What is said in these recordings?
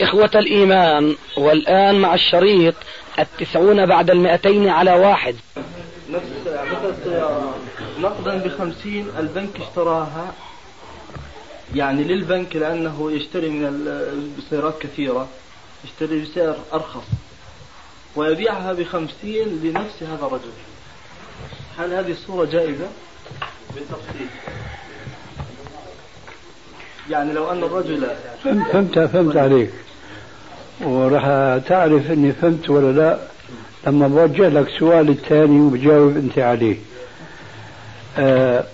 إخوة الإيمان والآن مع الشريط التسعون بعد المئتين على واحد. نفس مثل السيارة نقدا بخمسين البنك اشتراها. يعني للبنك لأنه يشتري من السيارات كثيرة يشتري بسعر أرخص. ويبيعها بخمسين لنفس هذا الرجل. هل هذه الصورة جائزة؟ بالتفصيل. يعني لو أن الرجل فهمت فهمت عليك. وراح تعرف إني فهمت ولا لا. لما بوجه لك سؤال الثاني وبجاوب أنت عليه. آه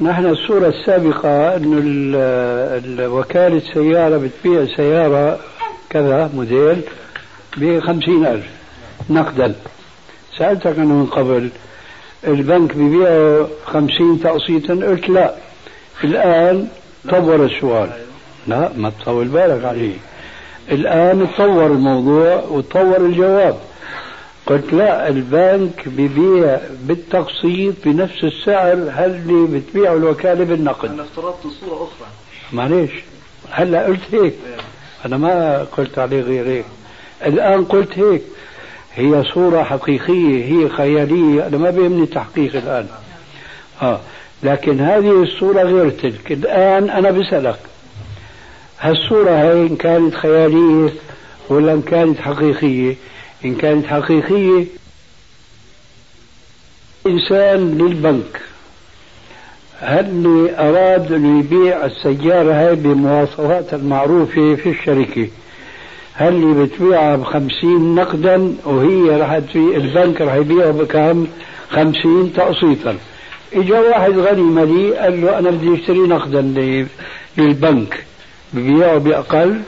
نحن الصورة السابقة أن وكالة سيارة بتبيع سيارة كذا موديل بخمسين ألف نقدا. سألتك أنه من قبل البنك بيبيعه خمسين تقسيطا؟ قلت لا. الآن طور السؤال. لا ما تطول بالك عليه. الآن تطور الموضوع وتطور الجواب. قلت لا البنك ببيع بالتقسيط بنفس السعر هل اللي بتبيعه الوكالة بالنقد. أنا افترضت صورة أخرى. معليش. هلا قلت هيك. أنا ما قلت عليه غير هيك. الآن قلت هيك. هي صورة حقيقية هي خيالية. أنا ما بيهمني تحقيق الآن. آه. لكن هذه الصورة غير تلك. الآن أنا بسألك هالصورة هاي إن كانت خيالية ولا إن كانت حقيقية؟ إن كانت حقيقية إنسان للبنك. هل أراد أن يبيع السيارة هاي بمواصفات المعروفة في الشركة هل بتبيعها بخمسين نقدا وهي راح البنك راح يبيعها بكم؟ خمسين تقسيطا. اجا واحد غني مليء قال له أنا بدي أشتري نقدا للبنك ببيعه باقل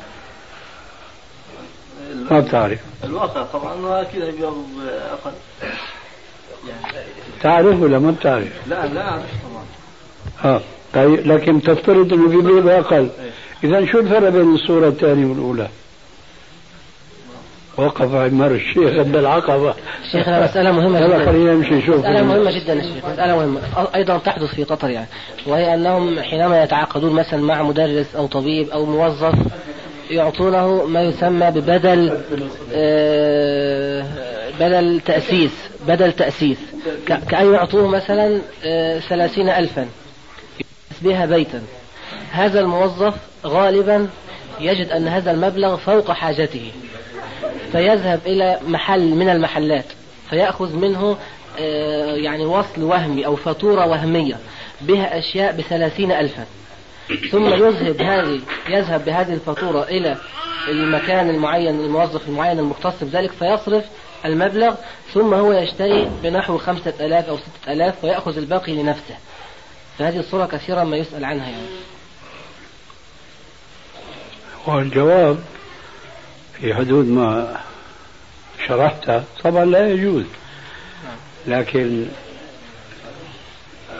ما بتعرف. الواقع طبعا أكيد يبيعه باقل يعني تعرف ولا ما بتعرف؟ لا لا أعرف طبعا. آه طيب لكن تفترض إنه بيبيع بأقل. اذا شو الفرق بين الصورة الثانية والأولى؟ وقف عمار الشيخ عند العقبة. شيخنا مسألة مهمة جدا. خلينا نمشي نشوف مسألة مهمة جدا يا شيخ مسألة مهمة. أيضا تحدث في قطر يعني. وهي أنهم حينما يتعاقدون مثلا مع مدرس أو طبيب أو موظف يعطونه ما يسمى ببدل آه، بدل تأسيس بدل تأسيس. كأن يعطوه مثلا آه، ثلاثين ألفا. بها بيتا. هذا الموظف غالبا يجد أن هذا المبلغ فوق حاجته. فيذهب إلى محل من المحلات فيأخذ منه آه، يعني وصل وهمي أو فاتورة وهمية بها أشياء بثلاثين ألفا. ثم يذهب هذه يذهب بهذه الفاتورة إلى المكان المعين الموظف المعين المختص بذلك فيصرف المبلغ ثم هو يشتري بنحو خمسة ألاف أو ستة ألاف ويأخذ الباقي لنفسه. فهذه الصورة كثيرا ما يسأل عنها يعني. والجواب في حدود ما شرحته طبعا لا يجوز. لكن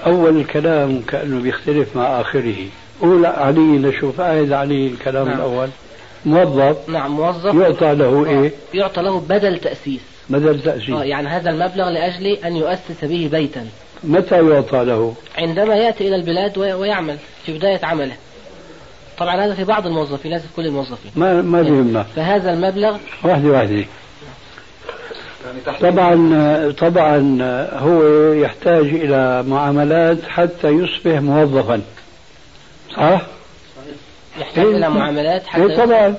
أول الكلام كأنه بيختلف مع آخره. أولى علي نشوف آية علي الكلام نعم. الأول. موظف. نعم موظف. يعطى له إيه؟ يعطى له بدل تأسيس. بدل تأسيس. آه يعني هذا المبلغ لأجل أن يؤسس به بيتا. متى يعطى له؟ عندما يأتي إلى البلاد ويعمل في بداية عمله. طبعا هذا في بعض الموظفين ليس في كل الموظفين ما ما بيهمنا فهذا المبلغ واحدة واحدة طبعا طبعا هو يحتاج إلى معاملات حتى يصبح موظفا صح؟ يحتاج إلى إيه؟ معاملات حتى إيه طبعا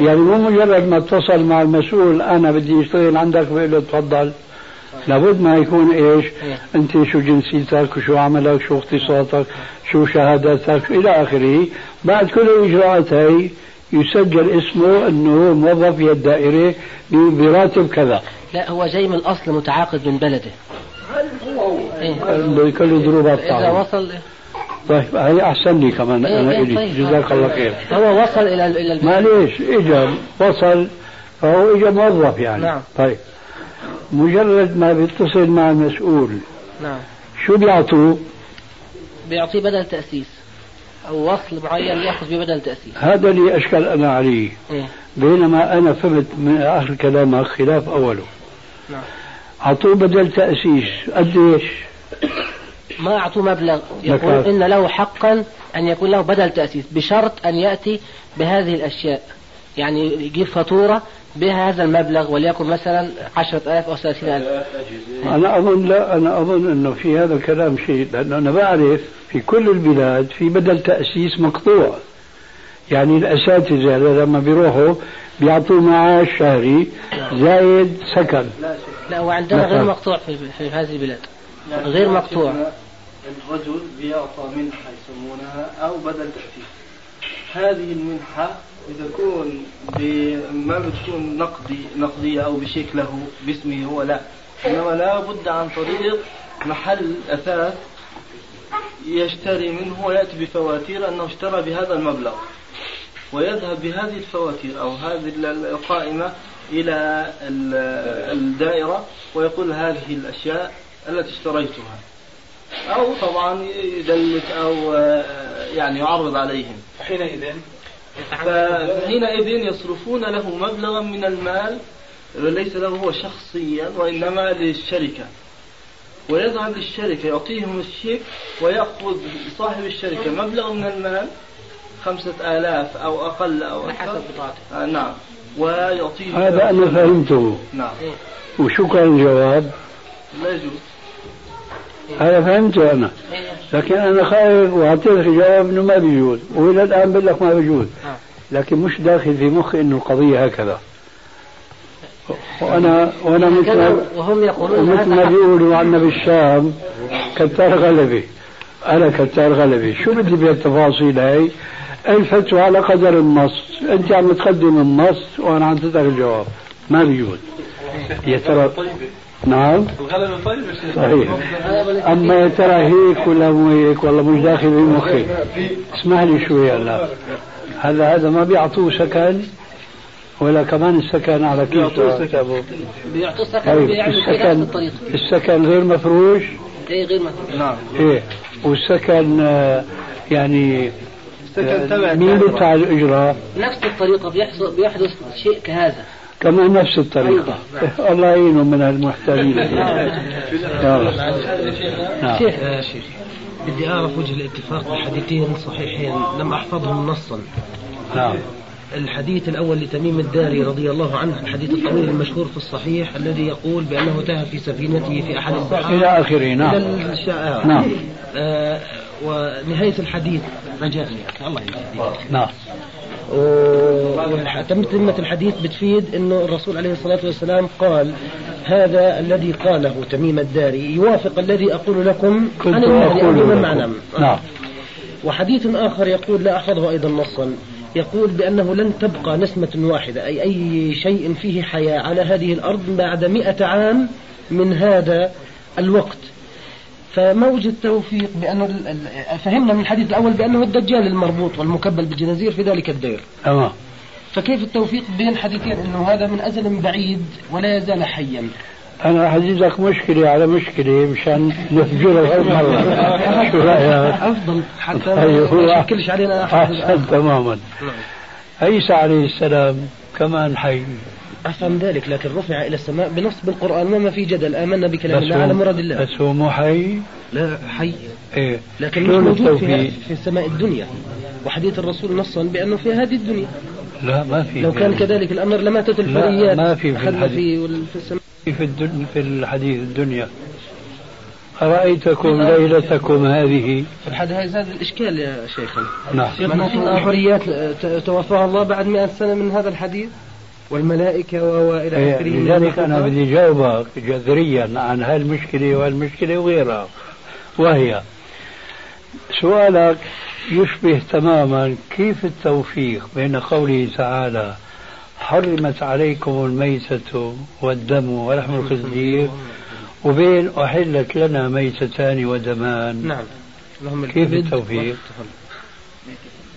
يعني مو مجرد ما اتصل مع المسؤول أنا بدي اشتغل عندك بقول له تفضل لابد ما يكون إيش؟ إيه. أنت شو جنسيتك وشو عملك شو اختصاصك شو شهاداتك إلى آخره بعد كل الاجراءات هاي يسجل اسمه أنه موظف في الدائرة براتب كذا. لا هو جاي من الأصل متعاقد من بلده. إيه؟ بكل ظروف إذا وصل طيب هي احسن لي كمان إيه أنا إيه إلي. طيب. جزاك الله خير. هو وصل إلى إلى معليش اجى وصل فهو اجى موظف يعني. نعم. طيب. مجرد ما بيتصل مع المسؤول نعم. شو بيعطوه؟ بيعطيه بدل تأسيس. أو وصل معين يأخذ ببدل تأسيس هذا اللي أشكل أنا عليه. إيه؟ بينما أنا فهمت من آخر كلامك خلاف أوله. نعم. أعطوه بدل تأسيس. قديش؟ ما أعطوه مبلغ. يقول. إن له حقا أن يكون له بدل تأسيس بشرط أن يأتي بهذه الأشياء. يعني يجيب فاتورة بها هذا المبلغ وليكن مثلا عشرة ألاف أو ثلاثين ألف أنا أظن لا أنا أظن أنه في هذا الكلام شيء لأنه أنا بعرف في كل البلاد في بدل تأسيس مقطوع. يعني الأساتذة لما بيروحوا بيعطوا معاش شهري زايد سكن. لا وعندنا نعم. غير مقطوع في, في هذه البلاد. غير مقطوع. الرجل بيعطى منحة يسمونها أو بدل تأثير هذه المنحة بتكون ب- ما بتكون نقدي نقدية أو بشيك له باسمه هو لا. إنما لا بد عن طريق محل أثاث يشتري منه ويأتي بفواتير أنه اشترى بهذا المبلغ. ويذهب بهذه الفواتير أو هذه ال- القائمة إلى ال- الدائرة ويقول هذه الأشياء التي اشتريتها. أو طبعا يدلك أو آه، يعني يعرض عليهم. حينئذ فحينئذ يصرفون له مبلغا من المال ليس له هو شخصيا وإنما للشركة. ويذهب للشركة يعطيهم الشيك ويأخذ صاحب الشركة مبلغ من المال خمسة آلاف أو أقل أو أكثر. حسب آه نعم. ويعطيه هذا أنا فهمته. نعم. وشو كان الجواب؟ لا يجوز. هذا فهمته أنا لكن أنا خايف وأعطيتك جواب أنه ما بيجوز وإلى الآن بقول لك ما بيجوز. آه. لكن مش داخل في مخي أنه القضية هكذا. وأنا وأنا مثل وهم يقولون ومثل ما. بيقولوا عنا بالشام كتار غلبة أنا كتار غلبة شو بدي بالتفاصيل هاي؟ الفتوى على قدر النص أنت عم تقدم النص وأنا عم تترك الجواب. ما بيجوز. يا ترى نعم. الغلبة طيب صحيح. أما يا ترى هيك ولا مو هيك والله مش داخل في مخي. اسمح لي شوي هلا هلا هذا ما بيعطوه سكن ولا كمان السكن على كيف؟ بيعطوه سكن. بيعطوا السكن طيب نفس السكن الطريقة السكن غير مفروش؟ إيه غير مثلا نعم. إيه. والسكن آه، يعني السكن تبع مين. بتاع الإجراء؟ نفس الطريقة بيحصل بيحدث شيء كهذا. كمان نفس الطريقة. الله يعينهم من المحتالين. نعم. شيخ يا شيخ بدي أعرف وجه الاتفاق بحديثين صحيحين لم أحفظهم نصا. نعم. الحديث الأول لتميم الداري رضي الله عنه الحديث الطويل المشهور في الصحيح الذي يقول بأنه تاه في سفينته في أحد الصحابة إلى آخره نعم. إلى نعم. آه ونهاية الحديث. رجاء الله يهديك نعم. وتمة الحديث بتفيد إنه الرسول عليه الصلاة والسلام قال هذا الذي قاله تميم الداري يوافق الذي أقول لكم عن أقول من لكم. معنى نعم. وحديث آخر يقول لا أحفظه أيضا نصا يقول بأنه لن تبقى نسمة واحدة أي أي شيء فيه حياة على هذه الأرض بعد مئة عام من هذا الوقت. فما وجد توفيق بأنه ال- ال- فهمنا من الحديث الأول بأنه الدجال المربوط والمكبل بالجنازير في ذلك الدير. تمام. فكيف التوفيق بين حديثين أنه هذا من أزل بعيد ولا يزال حيا. أنا حجيزك مشكلة على مشكلة مشان نفجرها مرة. شو رأيك؟ أفضل حتى أيوه. ما يشكلش علينا أحسن تماما. عيسى عليه السلام كمان حي. أفهم ذلك لكن رفع إلى السماء بنص بالقرآن وما في جدل. آمنا بكلام الله على مراد الله. بس هو مو حي؟ لا حي. إيه. لكن مش موجود في؟ في السماء الدنيا. وحديث الرسول نصا بأنه في هذه الدنيا. لا ما في لو كان كذلك الأمر لماتت لا، الفريات ما في في الحديث. في, في السماء. في الدنيا في الحديث الدنيا. أرأيتكم ليلتكم هذه؟ في الحديث هذا الإشكال يا شيخنا. نعم. في الحريات ت- توفاها الله بعد مئة سنة من هذا الحديث؟ والملائكة و- وإلى إيه، آخره لذلك أنا. بدي جاوبك جذريا عن هالمشكلة والمشكلة وغيرها. وهي سؤالك يشبه تماما كيف التوفيق بين قوله تعالى حرمت عليكم الميتة والدم ولحم الخنزير وبين أحلت لنا ميتتان ودمان؟ نعم. اللهم كيف التوفيق؟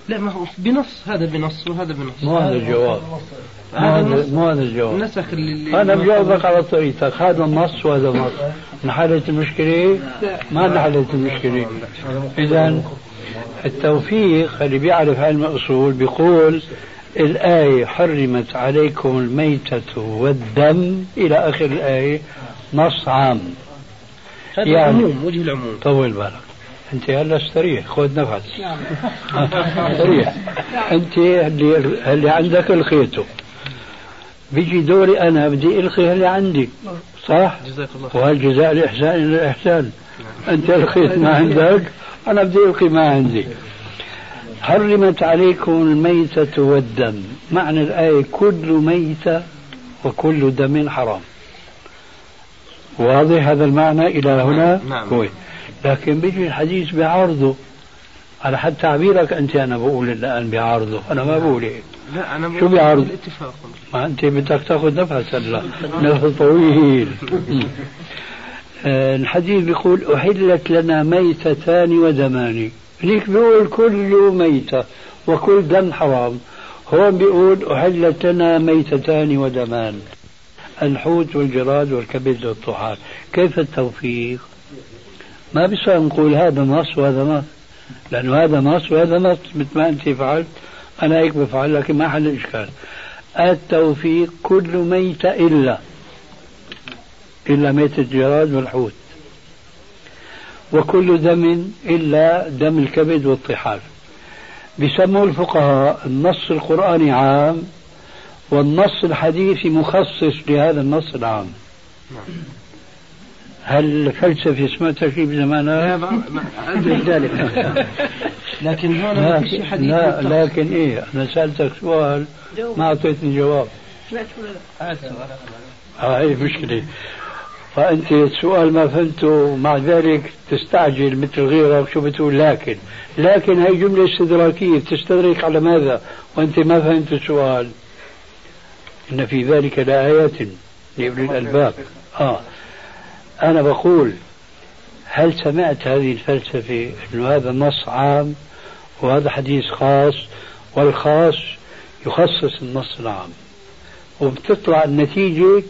لا ما هو بنص هذا بنص وهذا بنص. مو هذا الجواب؟ مو هذا مو هذا الجواب. نسخ اللي أنا بجاوبك على طريقتك هذا نص وهذا نص انحلت المشكلة ما انحلت المشكلة. إذا التوفيق اللي بيعرف علم الاصول بيقول الآية حرمت عليكم الميتة والدم إلى آخر الآية نص عام. هذا يعني- العموم وجه العموم. طول بالك أنت هلا استريح خذ نفس. استريح. أنت اللي اللي عندك الخيته بيجي دوري أنا بدي القي اللي عندي. صح؟ جزاك الله وهل جزاء الإحسان إلا الإحسان؟ أنت الخيت ما عندك أنا بدي القي ما عندي. حرمت عليكم الميتة والدم. معنى الآية كل ميتة وكل دم حرام. واضح هذا المعنى إلى هنا؟ نعم. كويس. لكن بيجي الحديث بعارضه على حد تعبيرك أنت أنا بقول الآن بعارضه. أنا ما بقول هيك. لا أنا شو بيعرض؟ الاتفاق ما أنت بدك تأخذ نفس هلا. نفس طويل. آه، الحديث بيقول أحلت لنا ميتتان ودمان. هنيك بيقول كل ميتة وكل دم حرام. هون بيقول أحلت لنا ميتتان ودمان. الحوت والجراد والكبد والطحال. كيف التوفيق؟ ما بيصير نقول هذا نص وهذا نص. لأنه هذا نص وهذا نص. مثل ما أنت فعلت أنا هيك بفعل لكن ما حل الإشكال. التوفيق كل ميتة إلا إلا ميتة الجراد والحوت. وكل دم إلا دم الكبد والطحال. بسموا الفقهاء النص القرآني عام والنص الحديثي مخصص لهذا النص العام. هل الفلسفة سمعتها شيء بزمانها؟ أدري ذلك لكن هون ما في حديث لا. لكن إيه أنا سألتك سؤال ما أعطيتني جواب. آه هي مشكلة. فأنت السؤال ما فهمته مع ذلك تستعجل مثل غيرك شو بتقول. لكن لكن هي جملة استدراكية. بتستدرك على ماذا؟ وأنت ما فهمت السؤال. إن في ذلك لآيات لأولي الألباب. آه. أنا بقول هل سمعت هذه الفلسفة إنه هذا نص عام وهذا حديث خاص؟ والخاص يخصص النص العام. وبتطلع النتيجة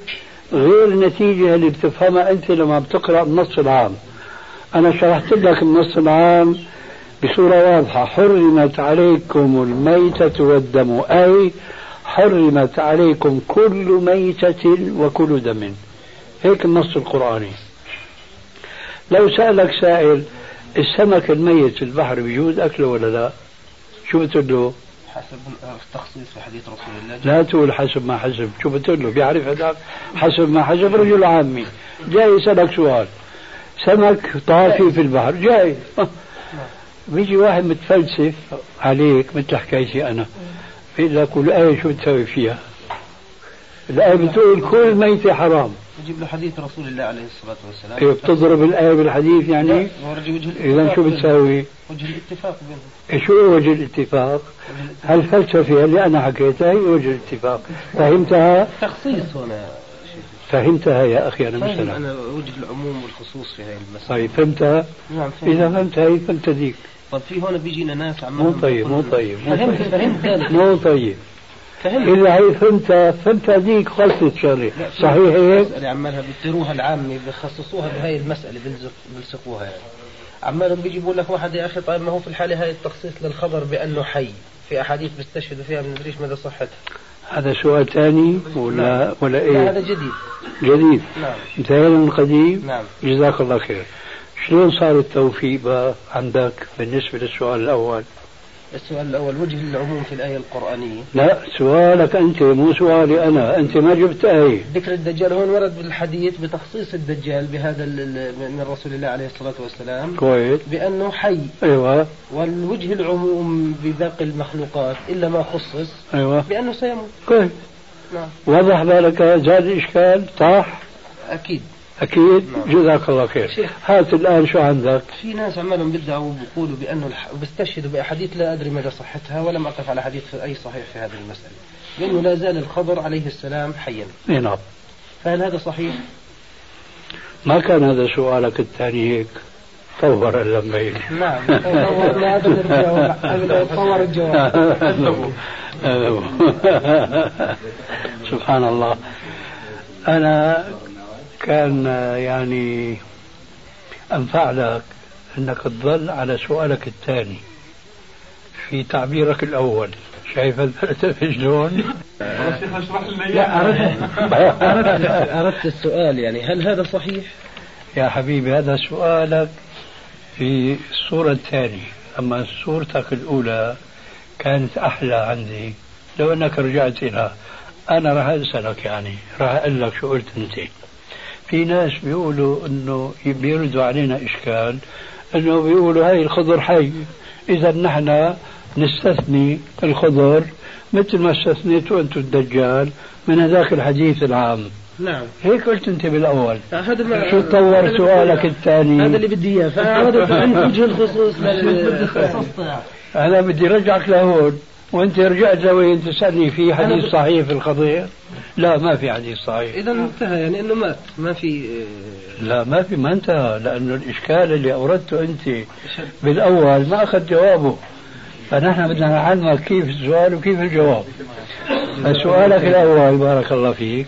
غير النتيجة اللي بتفهمها أنت لما بتقرأ النص العام. أنا شرحت لك النص العام بصورة واضحة. حرمت عليكم الميتة والدم. أي حرمت عليكم كل ميتة وكل دم. هيك النص القرآني. لو سألك سائل السمك الميت في البحر بيجوز أكله ولا لا؟ شو بتقول له؟ حسب التخصيص في حديث رسول الله. لا تقول حسب ما حسب. شو بتقول له؟ بيعرف هذاك حسب ما حسب رجل عامي. جاي يسألك سؤال. سمك طافي في البحر. جاي. بيجي واحد متفلسف عليك مثل حكايتي أنا. بيقول لك الآية شو بتسوي فيها؟ الآية بتقول كل ميتة حرام. يجيب له حديث رسول الله عليه الصلاة والسلام. إيه بتضرب الآية بالحديث يعني إذا شو بتساوي؟ وجه الاتفاق بينهم. شو هو وجه الاتفاق؟ هالفلسفة اللي أنا حكيتها هي وجه الاتفاق؟ فهمتها؟ تخصيص هنا. فهمتها يا أخي أنا مثلا. أنا وجه العموم والخصوص في هذه المسألة. طيب فهمتها؟ نعم. إذا فهمت هي فهمت ذيك طب في هون بيجينا ناس عمالهم مو طيب مو طيب مو فهمت طيب. فهمت ذلك. مو طيب. فهمت إذا هي فهمتها فهمت هذيك خلصت في صحيح هيك؟ مسألة عمالها بيطيروها العامة بيخصصوها بهاي المسألة بيلصقوها يعني. عمالهم بيجي بيقول لك واحد يا أخي طيب ما هو في الحالة هاي التخصيص للخبر بأنه حي؟ في أحاديث بيستشهدوا فيها ما ندريش مدى صحتها. هذا سؤال ثاني ولا ولا لا هذا؟ جديد. جديد. نعم. انتهينا من القديم. نعم. جزاك الله خير. شلون صار التوفيق بقى عندك بالنسبة للسؤال الأول؟ السؤال الأول وجه العموم في الآية القرآنية. لا سؤالك أنت مو سؤالي أنا أنت ما جبت آية ذكر الدجال هون ورد بالحديث بتخصيص الدجال بهذا من رسول الله عليه الصلاة والسلام. كويس. بأنه حي. أيوة. والوجه العموم بباقي المخلوقات إلا ما خصص. أيوة. بأنه سيموت. كويس. نعم. وضح بالك زاد الإشكال صح؟ أكيد. أكيد. نعم. جزاك الله خير. شيخ. هات الآن شو عندك؟ في ناس عمالهم بيدعوا بيقولوا بأنه الح... بيستشهدوا بأحاديث لا أدري مدى صحتها ولم أقف على حديث في أي صحيح في هذه المسألة. لأنه لا زال الخضر عليه السلام حيا. إيه نعم. فهل هذا صحيح؟ ما كان هذا سؤالك الثاني هيك؟ طور اللمبين نعم. طورنا قبل الجواب قبل طور الجواب. سبحان الله. أنا كان يعني أنفع لك أنك تظل على سؤالك الثاني في تعبيرك الأول شايف الفلسفة شلون؟ لا أردت أردت أردت السؤال يعني هل هذا صحيح؟ يا حبيبي هذا سؤالك في الصورة الثانية أما صورتك الأولى كانت أحلى عندي لو أنك رجعت إلى أنا راح أسألك يعني راح أقول لك شو قلت أنت في ناس بيقولوا أنه بيردوا علينا إشكال أنه بيقولوا هاي الخضر حي. إذا نحن نستثني الخضر مثل ما استثنيتوا أنتم الدجال من هذاك الحديث العام. نعم. هيك قلت أنت بالأول. هذا ما شو تطور سؤالك الثاني؟ هذا اللي بدي إياه. فاردت ان وجه الخصوص أنا بدي رجعك لهون. وانت رجعت لوين تسألني في حديث صحيح في القضية؟ لا ما في حديث صحيح. إذا انتهى يعني إنه مات ما في لا ما في ما انتهى لأنه الإشكال اللي أوردته أنت بالأول ما أخذ جوابه. فنحن بدنا نعلمك كيف السؤال وكيف الجواب. فسؤالك الأول بارك الله فيك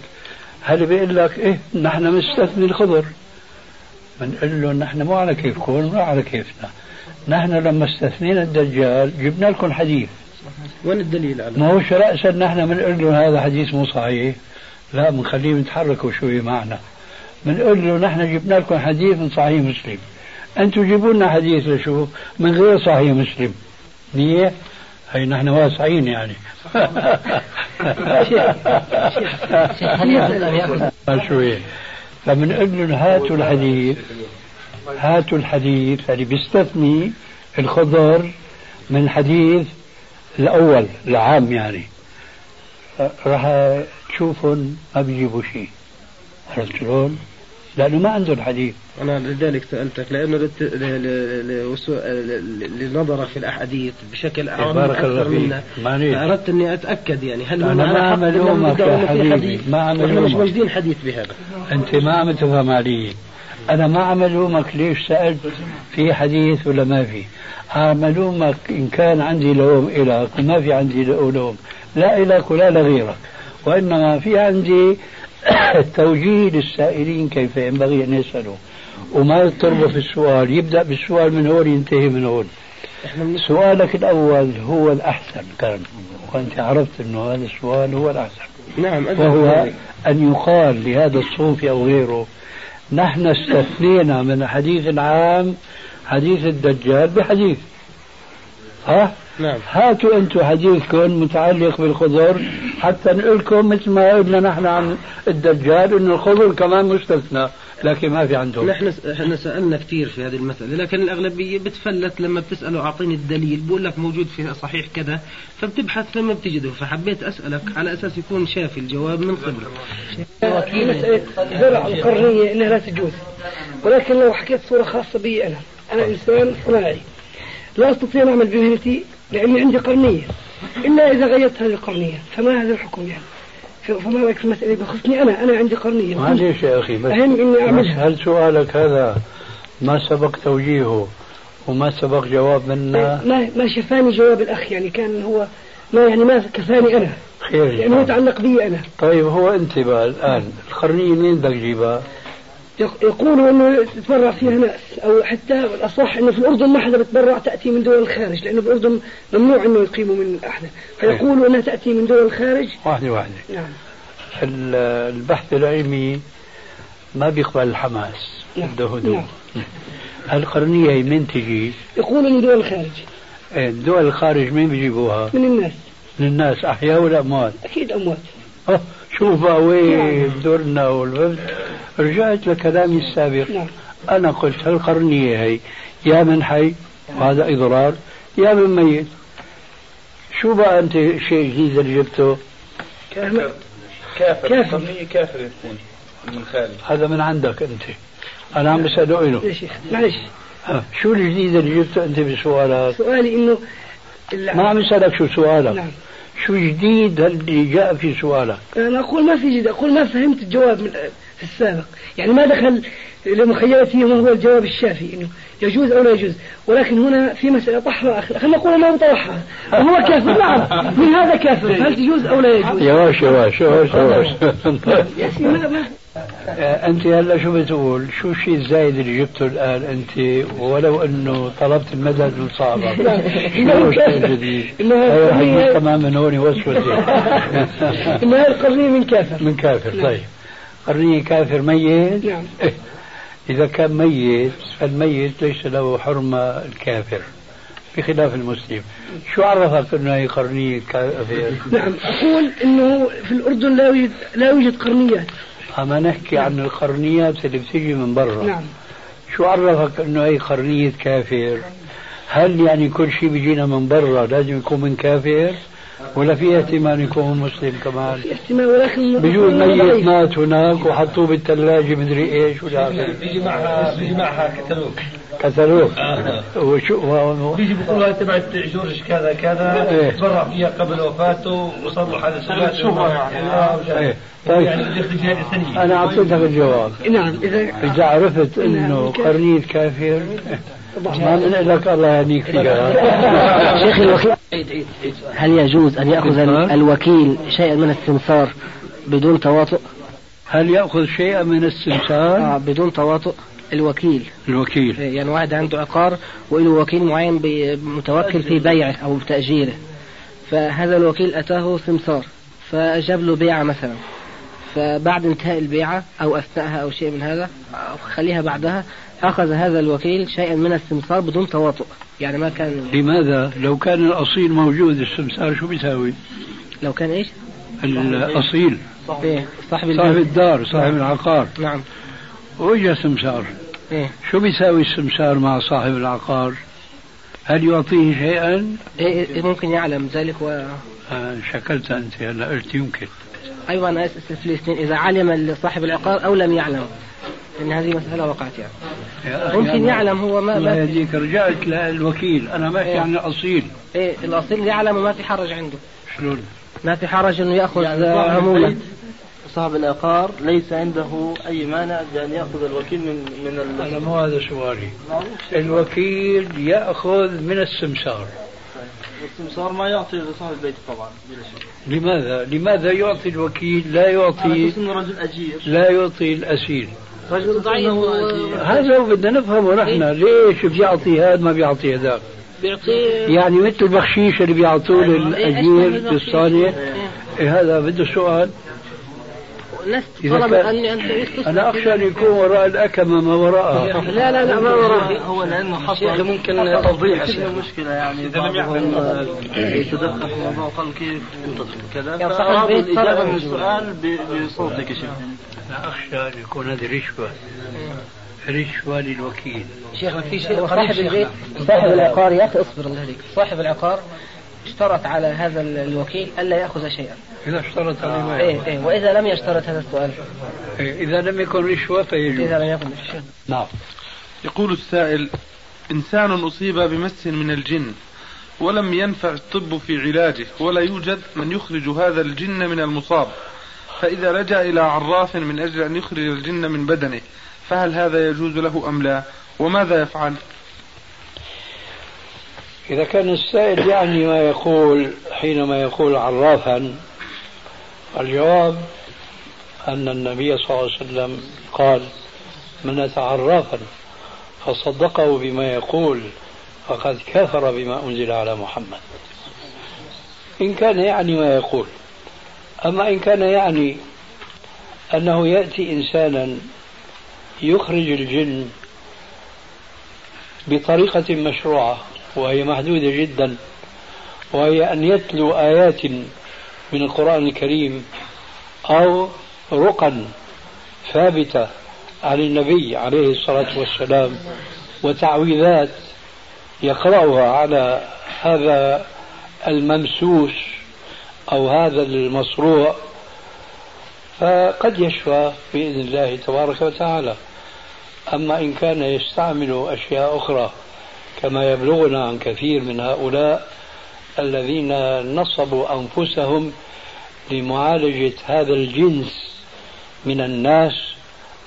هل بيقول لك إيه نحن مستثني الخضر؟ بنقول له نحن مو على كيفكم مو على كيفنا. نحن لما استثنينا الدجال جبنا لكم حديث. وين الدليل على ما هو رأسا نحن بنقول له هذا حديث مو صحيح؟ لا بنخليهم يتحركوا شوي معنا. بنقول له نحن جبنا لكم حديث من صحيح مسلم. أنتم جيبوا لنا حديث لشو من غير صحيح مسلم. منيح هي نحن واسعين يعني. شوي. فبنقول لهم هاتوا الحديث. هاتوا الحديث. اللي بيستثني الخضر من الحديث الأول العام يعني. راح تشوفهم ما بيجيبوا شيء. عرفت شلون؟ لأنه ما عنده الحديث أنا لذلك سألتك لأنه لنظرك في الأحاديث بشكل أعم بارك الله فيك. فأردت أني أتأكد يعني هل أنا ما عم ألومك يا حبيبي. ما عم ألومك مش موجودين حديث بهذا. أنت ما عم تفهم علي أنا ما عم ألومك ليش سألت؟ في حديث ولا ما في؟ عم ألومك إن كان عندي لوم إلك وما في عندي لوم لا إلك ولا لغيرك وإنما في عندي توجيه للسائلين كيف ينبغي أن يسألوا. وما في السؤال يبدأ بالسؤال من هون ينتهي من هون. سؤالك الأول هو الأحسن كان. وأنت عرفت أنه هذا السؤال هو الأحسن. نعم وهو أن يقال لهذا الصوفي أو غيره نحن استثنينا من الحديث العام حديث الدجال بحديث. ها؟ نعم. هاتوا أنتم حديثكم متعلق بالخضر حتى نقول لكم مثل ما قلنا نحن عن الدجال إنه الخضر كمان مستثنى. لكن ما في عندهم. نحن إحنا سألنا كثير في هذه المسألة لكن الأغلبية بتفلت لما بتساله اعطيني الدليل بقول لك موجود في صحيح كذا فبتبحث لما بتجده. فحبيت أسألك على أساس يكون شافي الجواب من قبلك مساله زرع القرنية إنها لا تجوز. ولكن لو حكيت صورة خاصة بي أنا. أنا إنسان صناعي لا أستطيع أن أعمل بمهنتي لأني عندي قرنية. إلا إذا غيرت هذه القرنية. فما هذا الحكم يعني؟ فما في المساله بخصني أنا أنا عندي قرنية. معلش يا أخي بس اعملها هل سؤالك هذا. ما سبق توجيهه وما سبق جواب منا ما ما شفاني جواب الأخ يعني كان هو ما يعني ما كفاني أنا. خير يعني هو يتعلق بي أنا. طيب هو أنت بقى الآن القرنية منين بدك تجيبها؟ يقولوا إنه يتبرع فيها ناس أو حتى الأصح إنه في الأردن ما حدا بتبرع تأتي من دول الخارج لأنه بالاردن ممنوع إنه يقيموا من احد فيقولوا إنها تأتي من دول الخارج واحدة واحدة نعم البحث العلمي ما بيقبل الحماس نعم. بده هدوء نعم. القرنية هي من تجي؟ يقولوا من دول الخارج إيه دول الخارج مين بيجيبوها؟ من الناس من الناس أحياء ولا أموات؟ أكيد أموات شوف بقى وين دورنا والفهمت رجعت لكلامي السابق. نعم. أنا قلت هالقرنية هي؟ يا من حي؟ وهذا إضرار. يا من ميت؟ شو بقى أنت شيء جديد اللي جبته؟ كافر. كافر. كافر. كافر. يكون من خارج هذا من عندك أنت. أنا عم بسأله إله يا شيخ معلش. شو الجديد اللي جبته أنت بسؤالك؟ سؤالي إنه الع- ما عم اسالك شو سؤالك. نعم. شو جديد اللي جاء في سؤالك؟ أنا أقول ما في جد أقول ما فهمت الجواب من في السابق. يعني ما دخل لمخيلته ما هو الجواب الشافي إنه يجوز أو لا يجوز. ولكن هنا في مسألة طحرة خلينا نقول انه طرحها وهو كافر؟ نعم. من هذا كافر؟ هل تجوز أو لا يجوز؟ يواش يواش يواش يواش أنت هلا شو بتقول؟ شو الشيء الزايد اللي جبته الآن أنت؟ ولو أنه طلبت المدد من صاحبك. شو الشيء الجديد؟ انه كمان من هون يوسوس انه القرنية من كافر. من كافر طيب. قرنية كافر ميت؟ نعم. إذا كان ميت فالميت ليس له حرمة الكافر بخلاف المسلم. شو عرفك إنه هي قرنية كافر؟ نعم أقول إنه في الأردن لا يوجد لا يوجد قرنيات. أما نحكي عن القرنيات اللي بتيجي من برا. نعم. شو عرفك إنه هي قرنية كافر؟ هل يعني كل شيء بيجينا من برا لازم يكون من كافر؟ ولا في احتمال يكون مسلم كمان؟ في احتمال ولكن بيجوز ميت مات هناك وحطوه بالثلاجة مدري إيش ولا بيجي معها بيجي معها كتالوج. كتالوج آه. وشو بيجي بيقولوا تبعت جورج كذا كذا؟ إيه. تبرع فيها قبل وفاته وصلوا حالة سبات شهرة يعني. طيب. يعني ياخذ أنا أعطيتك الجواب. نعم اذا إذا عرفت إنه قرنية كافر ما من لك الله يهنيك فيها شيخ الوكيل. هل يجوز أن يأخذ ال- الوكيل شيئا من السمسار بدون تواطؤ؟ هل يأخذ شيئا من السمسار؟ آه بدون تواطؤ. الوكيل. الوكيل. يعني واحد عنده عقار وله وكيل معين متوكل في بيعه أو تأجيره. فهذا الوكيل أتاه سمسار فجاب له بيعة مثلا. فبعد انتهاء البيعة أو أثناءها أو شيء من هذا أو خليها بعدها أخذ هذا الوكيل شيئا من السمسار بدون تواطؤ. يعني ما كان لماذا؟ لو كان الأصيل موجود السمسار شو بيساوي؟ لو كان إيش؟ الأصيل. إيه صاحب صاحب الدار صاحب العقار. نعم. واجا سمسار إيه. شو بيساوي السمسار مع صاحب العقار؟ هل يعطيه شيئا؟ إيه إيه ممكن يعلم ذلك و آه شكلت أنت هلا قلت يمكن. أيوة أنا أسأل في الاثنين إذا علم صاحب العقار أو لم يعلم. إن هذه مسألة وقعت يعني. ممكن يعلم هو ما, الله ما يهديك. رجعت للوكيل أنا بحكي إيه. عن الأصيل. إيه الأصيل يعلم وما في حرج عنده. شلون؟ ما في حرج إنه يأخذ يعني آه، صاحب العقار ليس عنده أي مانع بأن يأخذ الوكيل من من ال... أنا مو هذا سؤالي. الوكيل يأخذ من السمسار. والسمسار ما يعطي لصاحب البيت طبعا بلا شك. لماذا؟ لماذا يعطي الوكيل؟ لا يعطي رجل أجير. لا يعطي الاسيل رجل ضعيف هذا بدنا نفهمه نحن. ليش بيعطي هذا ما بيعطي هذاك؟ بيعطيه يعني مثل البخشيش اللي بيعطوه للأجير بالصالح. إيه هذا بده سؤال. كان- أني أنت تسكت. أنا أخشى أن يكون وراء الأكمة ما وراءها. لا لا لا ما وراه هو لأنه حصل شيخ ممكن توضيح كل شيخ. مشكلة يعني بعضهم آه، يتدخل في الموضوع وقال كيف كذا. الإجابة طلب- من السؤال ب- بصوتك يا شيخ. أنا أخشى أن يكون هذه رشوة. رشوة للوكيل. شيخنا في شيء صاحب البيت. صاحب العقار يا أخي اصبر الله عليك صاحب العقار. اشترط على هذا ال- الوكيل الا يأخذ شيئا. إذا اشترط عليه ما إيه يأخذ. إيه وإذا لم يشترط هذا السؤال. إيه، إذا لم يكن رشوة فيجوز. إذا لم ياخذ شيء نعم. يقول السائل إنسان أصيب بمس من الجن ولم ينفع الطب في علاجه ولا يوجد من يخرج هذا الجن من المصاب. فإذا لجأ إلى عراف من أجل أن يخرج الجن من بدنه فهل هذا يجوز له أم لا؟ وماذا يفعل؟ إذا كان السائل يعني ما يقول حينما يقول عرافا الجواب أن النبي صلى الله عليه وسلم قال من أتى عرافا فصدقه بما يقول فقد كفر بما أنزل على محمد. إن كان يعني ما يقول. أما إن كان يعني أنه يأتي إنسانا يخرج الجن بطريقة مشروعة وهي محدودة جدا وهي أن يتلو آيات من القرآن الكريم أو رقى ثابتة عن النبي عليه الصلاة والسلام وتعويذات يقرأها على هذا الممسوس أو هذا المصروع فقد يشفى بإذن الله تبارك وتعالى. أما إن كان يستعمل أشياء أخرى كما يبلغنا عن كثير من هؤلاء الذين نصبوا أنفسهم لمعالجة هذا الجنس من الناس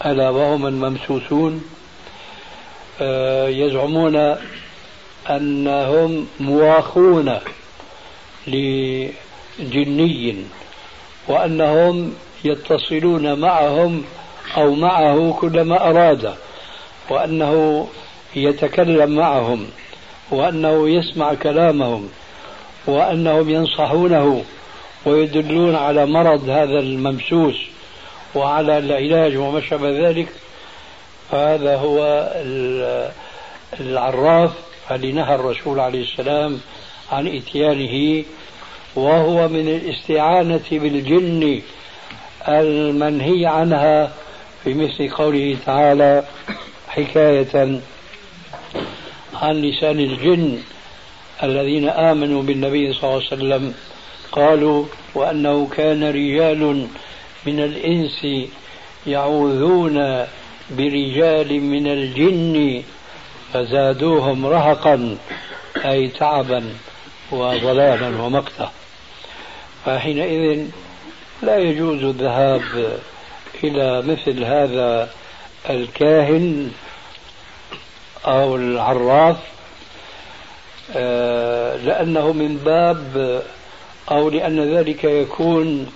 ألا وهم الممسوسون. آه، يزعمون أنهم مواخون لجني وأنهم يتصلون معهم أو معه كلما أراد وأنه يتكلم معهم وأنه يسمع كلامهم وأنهم ينصحونه ويدلون على مرض هذا الممسوس وعلى العلاج وما شابه ذلك. فهذا هو العراف الذي نهى الرسول عليه السلام عن إتيانه وهو من الاستعانة بالجن المنهي عنها في مثل قوله تعالى حكاية عن لسان الجن الذين آمنوا بالنبي صلى الله عليه وسلم قالوا وأنه كان رجال من الإنس يعوذون برجال من الجن فزادوهم رهقا أي تعبا وضلالا ومقتا. فحينئذ لا يجوز الذهاب إلى مثل هذا الكاهن أو العراف آه، لأنه من باب أو لأن ذلك يكون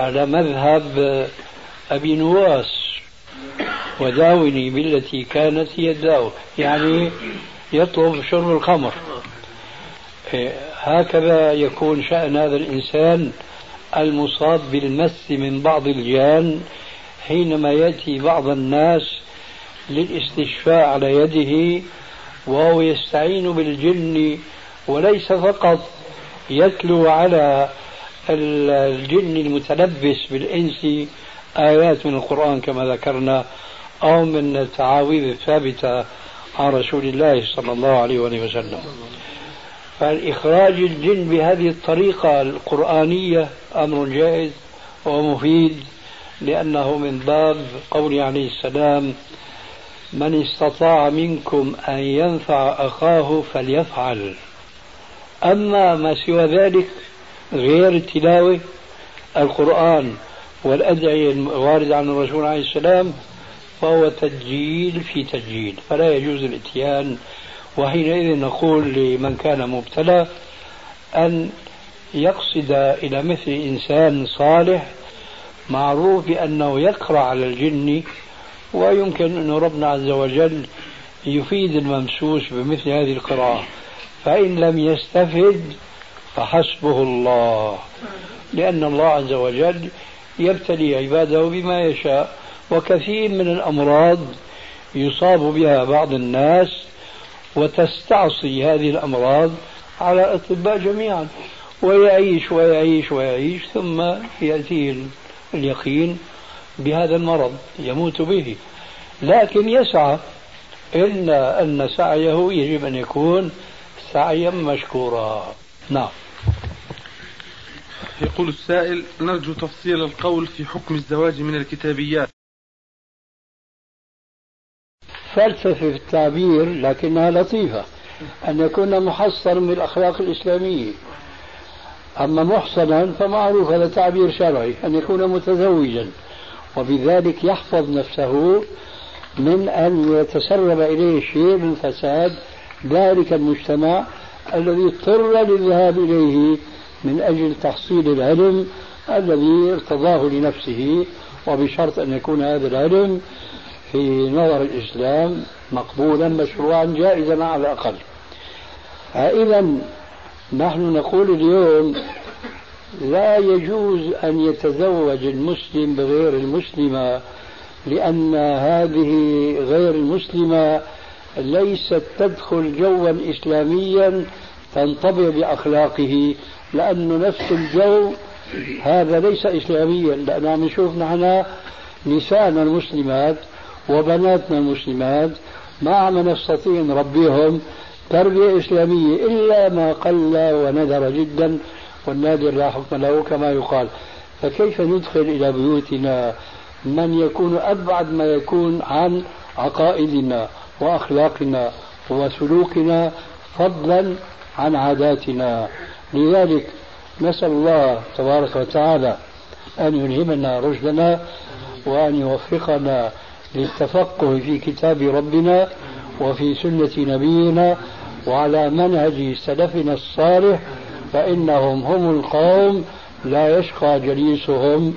على مذهب أبي نواس وداوني بالتي كانت هي الداو يعني يطلب شرب الخمر. إيه، هكذا يكون شأن هذا الإنسان المصاب بالمس من بعض الجان حينما يأتي بعض الناس للاستشفاء على يده وهو يستعين بالجن وليس فقط يتلو على الجن المتلبس بالإنس آيات من القرآن كما ذكرنا أو من التعاويذ الثابتة عن رسول الله صلى الله عليه وسلم. فالإخراج الجن بهذه الطريقة القرآنية أمر جائز ومفيد لأنه من باب قول عليه السلام من استطاع منكم أن ينفع أخاه فليفعل. أما ما سوى ذلك غير التلاوة القرآن والأدعية الواردة عن الرسول عليه السلام فهو تسجيل في تسجيل فلا يجوز الاتيان. وحينئذ نقول لمن كان مبتلى أن يقصد إلى مثل إنسان صالح معروف بأنه يقرأ على الجن ويمكن أن ربنا عز وجل يفيد الممسوس بمثل هذه القراءة. فإن لم يستفد فحسبه الله. لأن الله عز وجل يبتلي عباده بما يشاء وكثير من الأمراض يصاب بها بعض الناس وتستعصي هذه الأمراض على الأطباء جميعا. ويعيش ويعيش ويعيش ثم يأتيه اليقين بهذا المرض يموت به. لكن يسعى إلا أن سعيه يجب أن يكون سعيا مشكورا. نعم. يقول السائل نرجو تفصيل القول في حكم الزواج من الكتابيات. فلسفة في التعبير لكنها لطيفة. أن يكون محصنا بالأخلاق الإسلامية. أما محصنا فمعروف هذا تعبير شرعي أن يكون متزوجا. وبذلك يحفظ نفسه من أن يتسرب إليه شيء من فساد ذلك المجتمع الذي اضطر للذهاب إليه من أجل تحصيل العلم الذي ارتضاه لنفسه وبشرط أن يكون هذا العلم في نظر الإسلام مقبولا مشروعا جائزا على الأقل. إذا نحن نقول اليوم لا يجوز أن يتزوج المسلم بغير المسلمة لأن هذه غير المسلمة ليست تدخل جوا إسلاميا تنطبع بأخلاقه لأنه نفس الجو هذا ليس إسلاميا. لأن عم نشوف نحن نسائنا المسلمات وبناتنا المسلمات ما عم نستطيع نربيهم تربية إسلامية إلا ما قل وندر جدا. والنادر لا حكم له كما يقال. فكيف ندخل إلى بيوتنا من يكون أبعد ما يكون عن عقائدنا وأخلاقنا وسلوكنا فضلا عن عاداتنا. لذلك نسأل الله تبارك وتعالى أن يلهمنا رشدنا وأن يوفقنا للتفقه في كتاب ربنا وفي سنة نبينا وعلى منهج سلفنا الصالح فإنهم هم القوم لا يشقى جليسهم.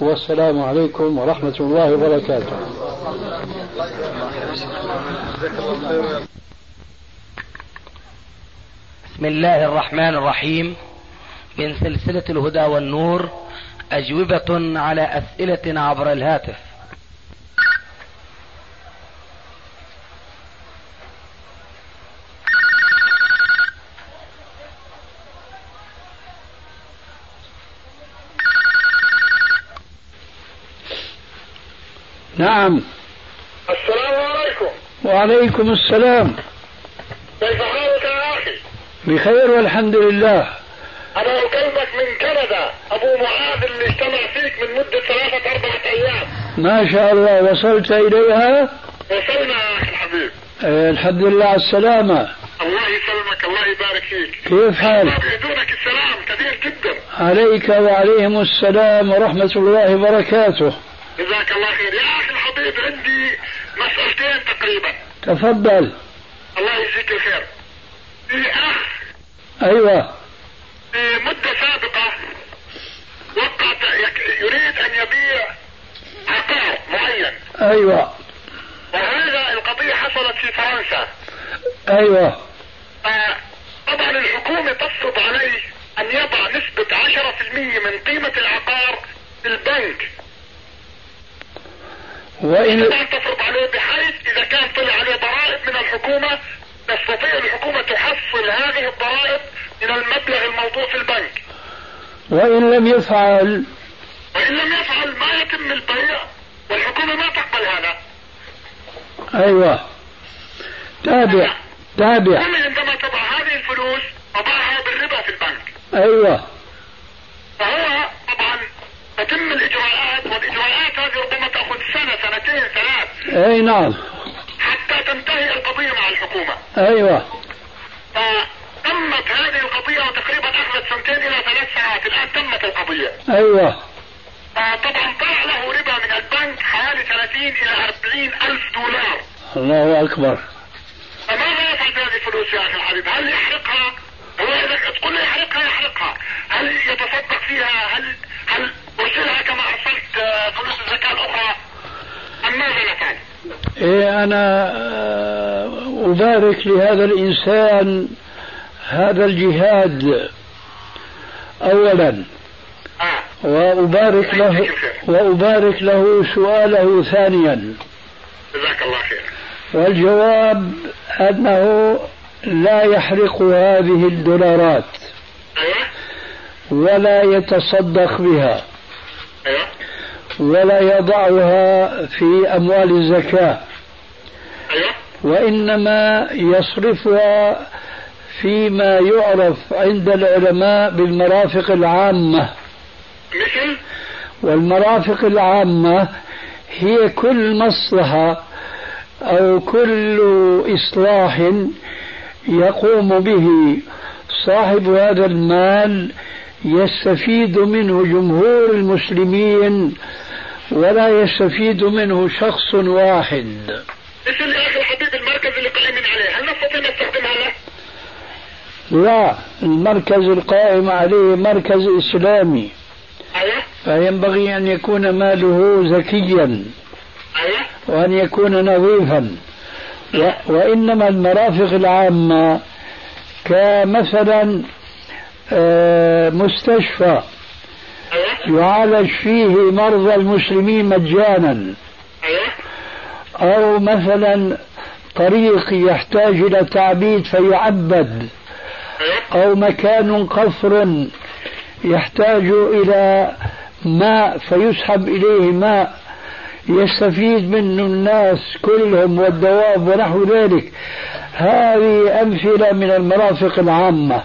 والسلام عليكم ورحمة الله وبركاته. بسم الله الرحمن الرحيم. من سلسلة الهدى والنور أجوبة على أسئلة عبر الهاتف. نعم. السلام عليكم. وعليكم السلام. كيف حالك يا أخي؟ بخير والحمد لله. أنا أكلمك من كندا. أبو معاذ اللي اجتمع فيك من مدة ثلاثة أربعة أيام. ما شاء الله وصلت إليها؟ وصلنا يا أخي الحبيب. آه، الحمد لله على السلامة. الله يسلمك الله يبارك فيك. كيف حالك؟ يدونك السلام كثير جدا. عليك وعليهم السلام ورحمة الله وبركاته جزاك الله خير يا أخي الحبيب عندي مسألتين تقريبا تفضل. الله يجزيك الخير. في أخ أيوة. في مدة سابقة وقع يريد أن يبيع عقار معين. أيوة. وهذا القضية حصلت في فرنسا. أيوة. طبعا الحكومة تفرض عليه أن يضع نسبة 10% من قيمة العقار في البنك. وإن طبعا تفرض عليه بحيث إذا كان طلع عليه ضرائب من الحكومة تستطيع الحكومة تحصل هذه الضرائب من المبلغ الموضوع في البنك وإن لم يفعل. وإن لم يفعل ما يتم البيع والحكومة ما تقبل هذا. أيوة. تابع. تابع. كل عندما تضع هذه الفلوس تضعها بالربا في البنك. أيوة. فهو طبعا تتم الإجراءات والإجراءات هذه ربما تأخذ سنة سنتين ثلاث. أي نعم. حتى تنتهي القضية مع الحكومة. أيوة. القضية أخذت سنتين إلى ثلاث سنوات الآن تمت القضية. أيوة. طبعا طلع له ربا من البنك حوالي 30 إلى 40 ألف دولار. الله أكبر. فماذا يفعل بهذه الفلوس يا أخي الحبيب هل يحرقها؟ هو إذا تقول لي يحرقها يحرقها. هل يتصدق فيها؟ هل هل أرسلها كما أرسلت آه، فلوس الزكاة الأخرى؟ أم ماذا نفعل إيه أنا آه، أبارك لهذا الإنسان هذا الجهاد. أولا. آه. وأبارك له وأبارك له سؤاله ثانيا. جزاك الله خير والجواب أنه لا يحرق هذه الدولارات. أيوه. ولا يتصدق بها. أيوه. ولا يضعها في أموال الزكاة. أيوه. وإنما يصرفها فيما يعرف عند العلماء بالمرافق العامة. مثل؟ والمرافق العامة هي كل مصلحة أو كل إصلاح يقوم به صاحب هذا المال يستفيد منه جمهور المسلمين ولا يستفيد منه شخص واحد. مثل أخي الحبيب المركز اللي قائمين عليه. هل نستطيع نستخدمها له؟ لا المركز القائم عليه مركز إسلامي. فينبغي أن يكون ماله زكيا. وأن يكون نظيفا. وإنما المرافق العامة كمثلا آه، مستشفى. يعالج فيه مرضى المسلمين مجانا. أو مثلا طريق يحتاج إلى تعبيد فيعبد. أو مكان قفر يحتاج إلى ماء فيسحب إليه ماء يستفيد منه الناس كلهم والدواب ونحو ذلك. هذه أمثلة من المرافق العامة.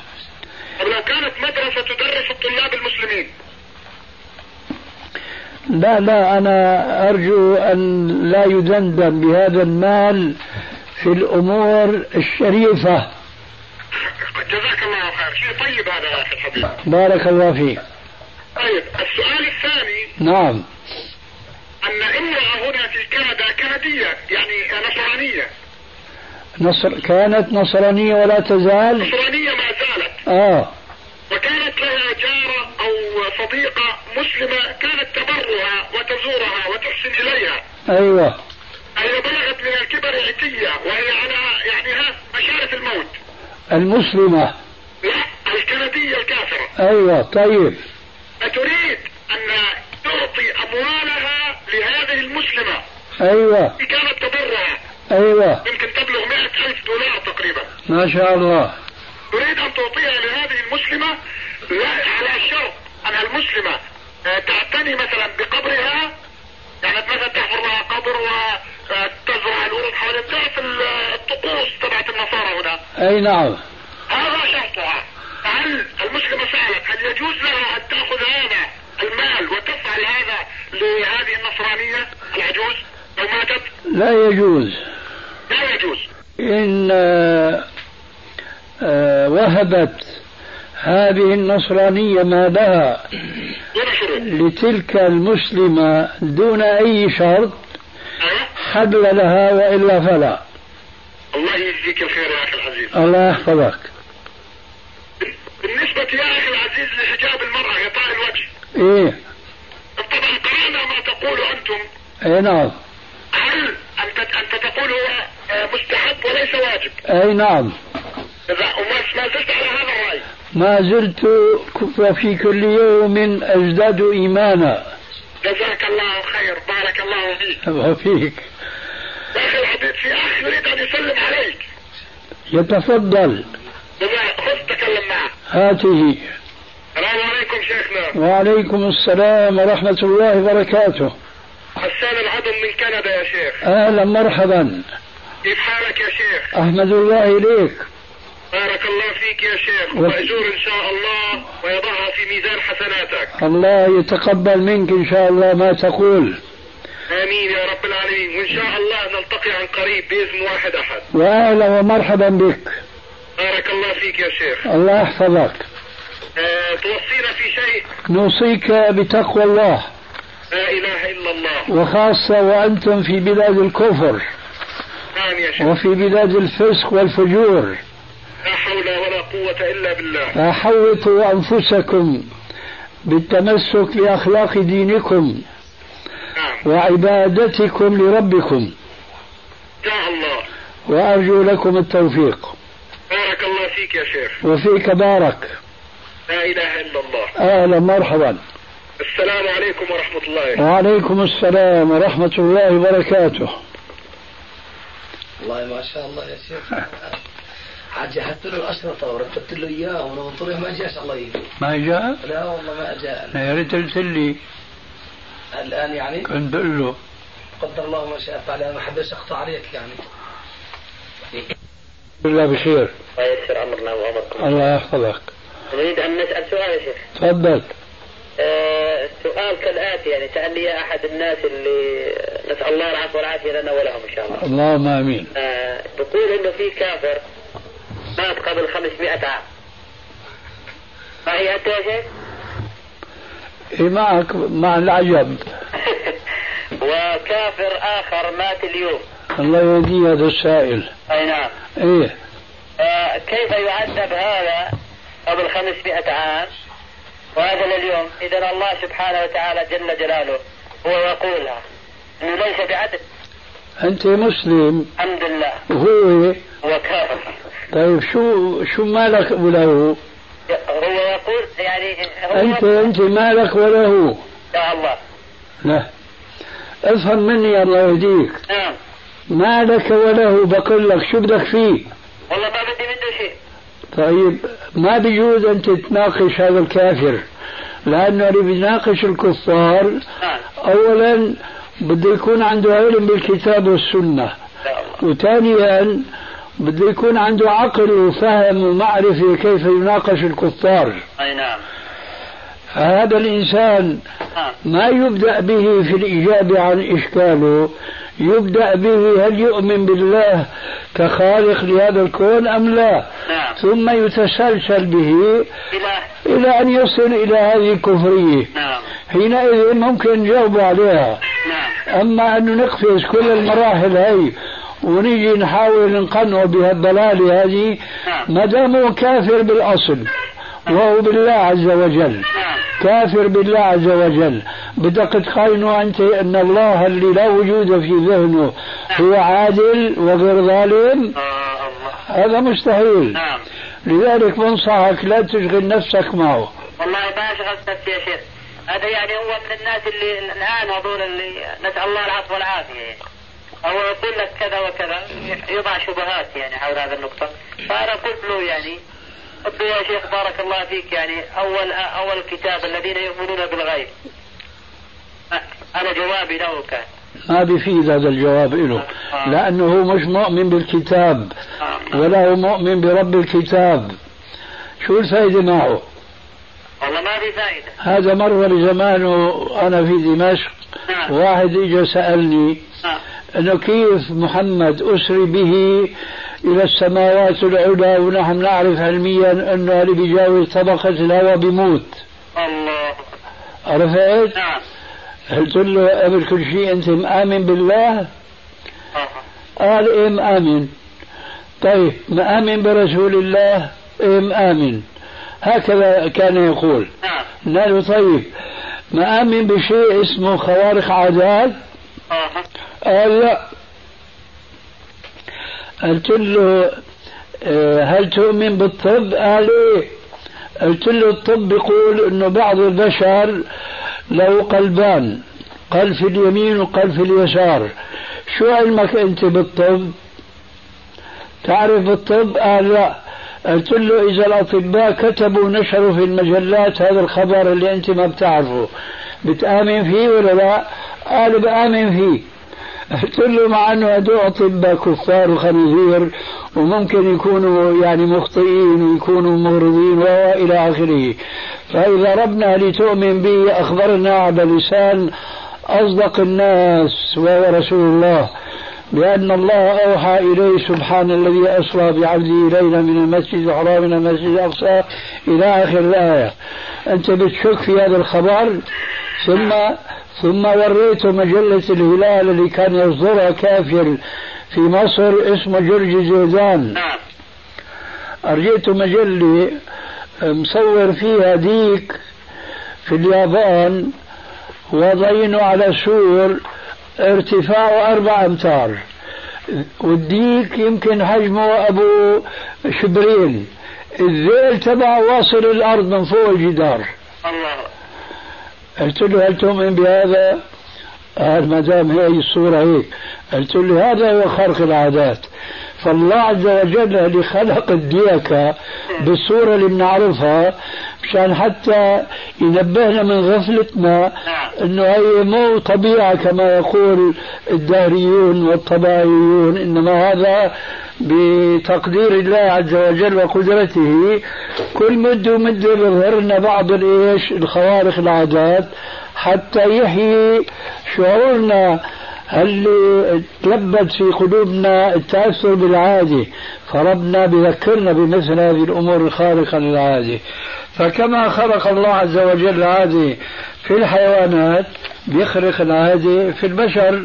لو كانت مدرسة تدرس الطلاب المسلمين. لا لا أنا أرجو أن لا يدندن بهذا المال في الأمور الشريفة. جزاك الله خير. شيء طيب هذا يا أخي الحبيب. بارك الله فيك. طيب السؤال الثاني. نعم. أن امرأة هنا في كندا كندية يعني نصرانية. نصر كانت نصرانية ولا تزال؟ نصرانية ما زالت. آه. وكانت لها جارة أو صديقة مسلمة كانت تبرها وتزورها وتحسن إليها. أيوة. هي بلغت من الكبر عتية وهي على يعني ها مشارف الموت. المسلمة. لا الكندية الكافرة. أيوة طيب. أتريد أن تعطي أموالها لهذه المسلمة. أيوة. كانت تبرها أيوة. يمكن تبلغ مئة ألف دولار تقريبا. ما شاء الله. تريد أن تعطيها لهذه المسلمة؟ لا على شرط أن المسلمة آه، تعتني مثلا بقبرها. يعني مثلا تحفر لها قبر وتزرع الورد حوالين تعرف الطقوس تبعت النصارى هنا. أي نعم. هذا شرطها. هل المسلمة سألت هل يجوز لها أن تأخذ هذا المال وتفعل هذا لهذه النصرانية؟ العجوز لو ماتت؟ لا يجوز. لا يجوز. إن آه، آه، وهبت هذه النصرانية دون شروط لتلك المسلمة دون أي شرط حل لها وإلا فلا. الله يجزيك الخير يا أخي العزيز. الله يحفظك. بالنسبة يا أخي العزيز لحجاب المرأة غطاء الوجه. إيه. طبعا قرأنا ما تقول أنتم. أي نعم. هل أنت أنت تقول هو آه، مستحب وليس واجب؟ أي نعم. وما ما زلت على هذا الرأي. ما زلت وفي كل يوم أزداد إيمانا. جزاك الله خير بارك الله فيك. وفيك أخي الحبيب في أخ يريد أن يسلم عليك يتفضل. خذ تكلم معه هاته. السلام عليكم شيخنا وعليكم السلام ورحمة الله وبركاته. حسان العظم من كندا يا شيخ أهلا مرحبا. كيف حالك يا شيخ؟ أحمد الله إليك. بارك الله فيك يا شيخ. و- ومأجور إن شاء الله ويضعها في ميزان حسناتك. الله يتقبل منك إن شاء الله ما تقول. آمين يا رب العالمين. وإن شاء الله نلتقي عن قريب بإذن واحد أحد. وأهلا ومرحبا بك. بارك الله فيك يا شيخ. الله يحفظك. آه توصينا في شيء؟ نوصيك بتقوى الله. لا إله إلا الله. وخاصة وأنتم في بلاد الكفر. نعم يا شيخ. وفي بلاد الفسق والفجور. لا حول ولا قوة إلا بالله. فحوطوا أنفسكم بالتمسك بأخلاق دينكم. وعبادتكم لربكم. يا الله. وأرجو لكم التوفيق. بارك الله فيك يا شيخ. وفيك بارك. لا إله إلا الله. أهلا مرحبا. السلام عليكم ورحمة الله. وعليكم السلام ورحمة الله وبركاته. والله ما شاء الله يا شيخ. عاد جهزت له الأشرطة ورتبت له إياه ونظمت له ما جاش الله يهديه. ما جاء؟ لا والله ما جاء. يا ريت قلت لي. الآن يعني كنت بقول له قدر الله ما شاء فعل ما حبيتش أقطع عليك يعني بالله بخير ويسر أمرنا وأمركم. الله يحفظك نريد أن نسأل سؤال يا شيخ. تفضل آه، السؤال كالآتي يعني سالني أحد الناس اللي نسأل الله العفو والعافية لنا ولهم إن شاء الله. اللهم آمين آه، بقول إنه في كافر مات قبل 500 عام. معي أنت يا شيخ؟ إيه معك مع العجب وكافر آخر مات اليوم. الله يهدي هذا السائل. أي نعم. إيه. آه، كيف يعذب هذا قبل 500 عام؟ وهذا لليوم إذا الله سبحانه وتعالى جل جلاله هو يقولها. أنه ليس بعدل. أنت مسلم. الحمد لله. وهو هو. كافر طيب شو شو مالك وله هو يقول يعني هو انت يقول أنت مالك وله يا الله لا. افهم مني الله يهديك. نعم. مالك وله بقول لك شو بدك فيه؟ والله ما بدي منه شيء. طيب ما بيجوز انت تناقش هذا الكافر لأنه اللي بيناقش الكفار نعم. اولا بده يكون عنده علم بالكتاب الله وثانيا بده يكون عنده عقل وفهم ومعرفة كيف يناقش الكفار. أي نعم. هذا الإنسان نعم. ما يبدأ به في الاجابه عن إشكاله يبدأ به هل يؤمن بالله كخالق لهذا الكون أم لا. نعم. ثم يتسلسل به إله إلى أن يصل إلى هذه الكفرية. نعم. حينئذ ممكن نجاوب عليها. نعم. أما أنه نقفز كل المراحل هي ونيجي نحاول نقنعه بهالضلالة هذه نعم. ما دام هو كافر بالأصل وهو بالله عز وجل. نعم. كافر بالله عز وجل. بدك تقارنه أنت أن الله اللي لا وجود في ذهنه هو عادل وغير ظالم؟ آه هذا مستحيل. نعم. لذلك بنصحك لا تشغل نفسك معه. والله ما شغلت نفسي يا شيخ. هذا يعني هو من الناس اللي الآن هذول اللي نسأل الله العفو والعافية. هو يقول لك كذا وكذا يضع شبهات يعني حول هذا النقطة. فأنا قلت له يعني قلت له يا شيخ بارك الله فيك يعني أول أول الكتاب الذين يؤمنون بالغيب. أنا جوابي له كان. ما بيفيد هذا الجواب له لأنه هو مش مؤمن بالكتاب ولا هو مؤمن برب الكتاب. شو الفائدة معه؟ والله ما في فائده هذا مرة بزمانه أنا في دمشق نعم. واحد إجا سألني نعم. أنه كيف محمد أسري به إلى السماوات العلى ونحن نعرف علميا أنه اللي بيجاوز طبقة الهواء بيموت الله. عرفت؟ نعم. قلت له قبل كل شيء أنت مآمن بالله؟ قال إيه مآمن طيب مآمن برسول الله؟ إيه مآمن هكذا كان يقول. نعم. قال له طيب مآمن بشيء اسمه خوارق عادات؟ قال لا قلت له هل تؤمن بالطب؟ قال إيه قلت له الطب يقول إنه بعض البشر له قلبان قلب في اليمين وقلب في اليسار شو علمك أنت بالطب؟ تعرف بالطب؟ قال لا قلت له إذا الأطباء كتبوا ونشروا في المجلات هذا الخبر اللي أنت ما بتعرفه بتآمن فيه ولا لا؟ قال بآمن فيه قلت له مع انه هدول أطباء كفار وخنازير وممكن يكونوا يعني مخطئين ويكونوا مغرضين والى آخره. فإذا ربنا لتؤمن به أخبرنا على لسان أصدق الناس وهو رسول الله بأن الله أوحى إليه سبحان الذي أسرى بعبده ليلا من المسجد الحرام إلى المسجد الأقصى إلى آخر الآية. أنت بتشك في هذا الخبر ثم ثم وريته مجلة الهلال اللي كان يصدرها كافر في مصر اسمه جورج زيدان. نعم. أرجيته مجلة مصور فيها ديك في اليابان وضعينه على سور ارتفاعه أربع أمتار. والديك يمكن حجمه أبو شبرين. الذيل تبعه واصل الأرض من فوق الجدار. الله. قلت له هل تؤمن بهذا؟ قال ما دام هي الصورة هيك قلت له هذا هو خرق العادات. فالله عز وجل اللي خلق الديكة بالصورة اللي بنعرفها مشان حتى ينبهنا من غفلتنا إنه هي مو طبيعة كما يقول الدهريون والطبيعيون إنما هذا بتقدير الله عز وجل وقدرته. كل مدة ومدة بيظهر لنا بعض الإيش؟ الخوارق العادات. حتى يحيي شعورنا. اللي تلبد في قلوبنا التأثر بالعادة فربنا بذكرنا بمثل هذه الأمور الخارقة للعادة فكما خلق الله عز وجل العادة في الحيوانات بيخرق العادة في البشر.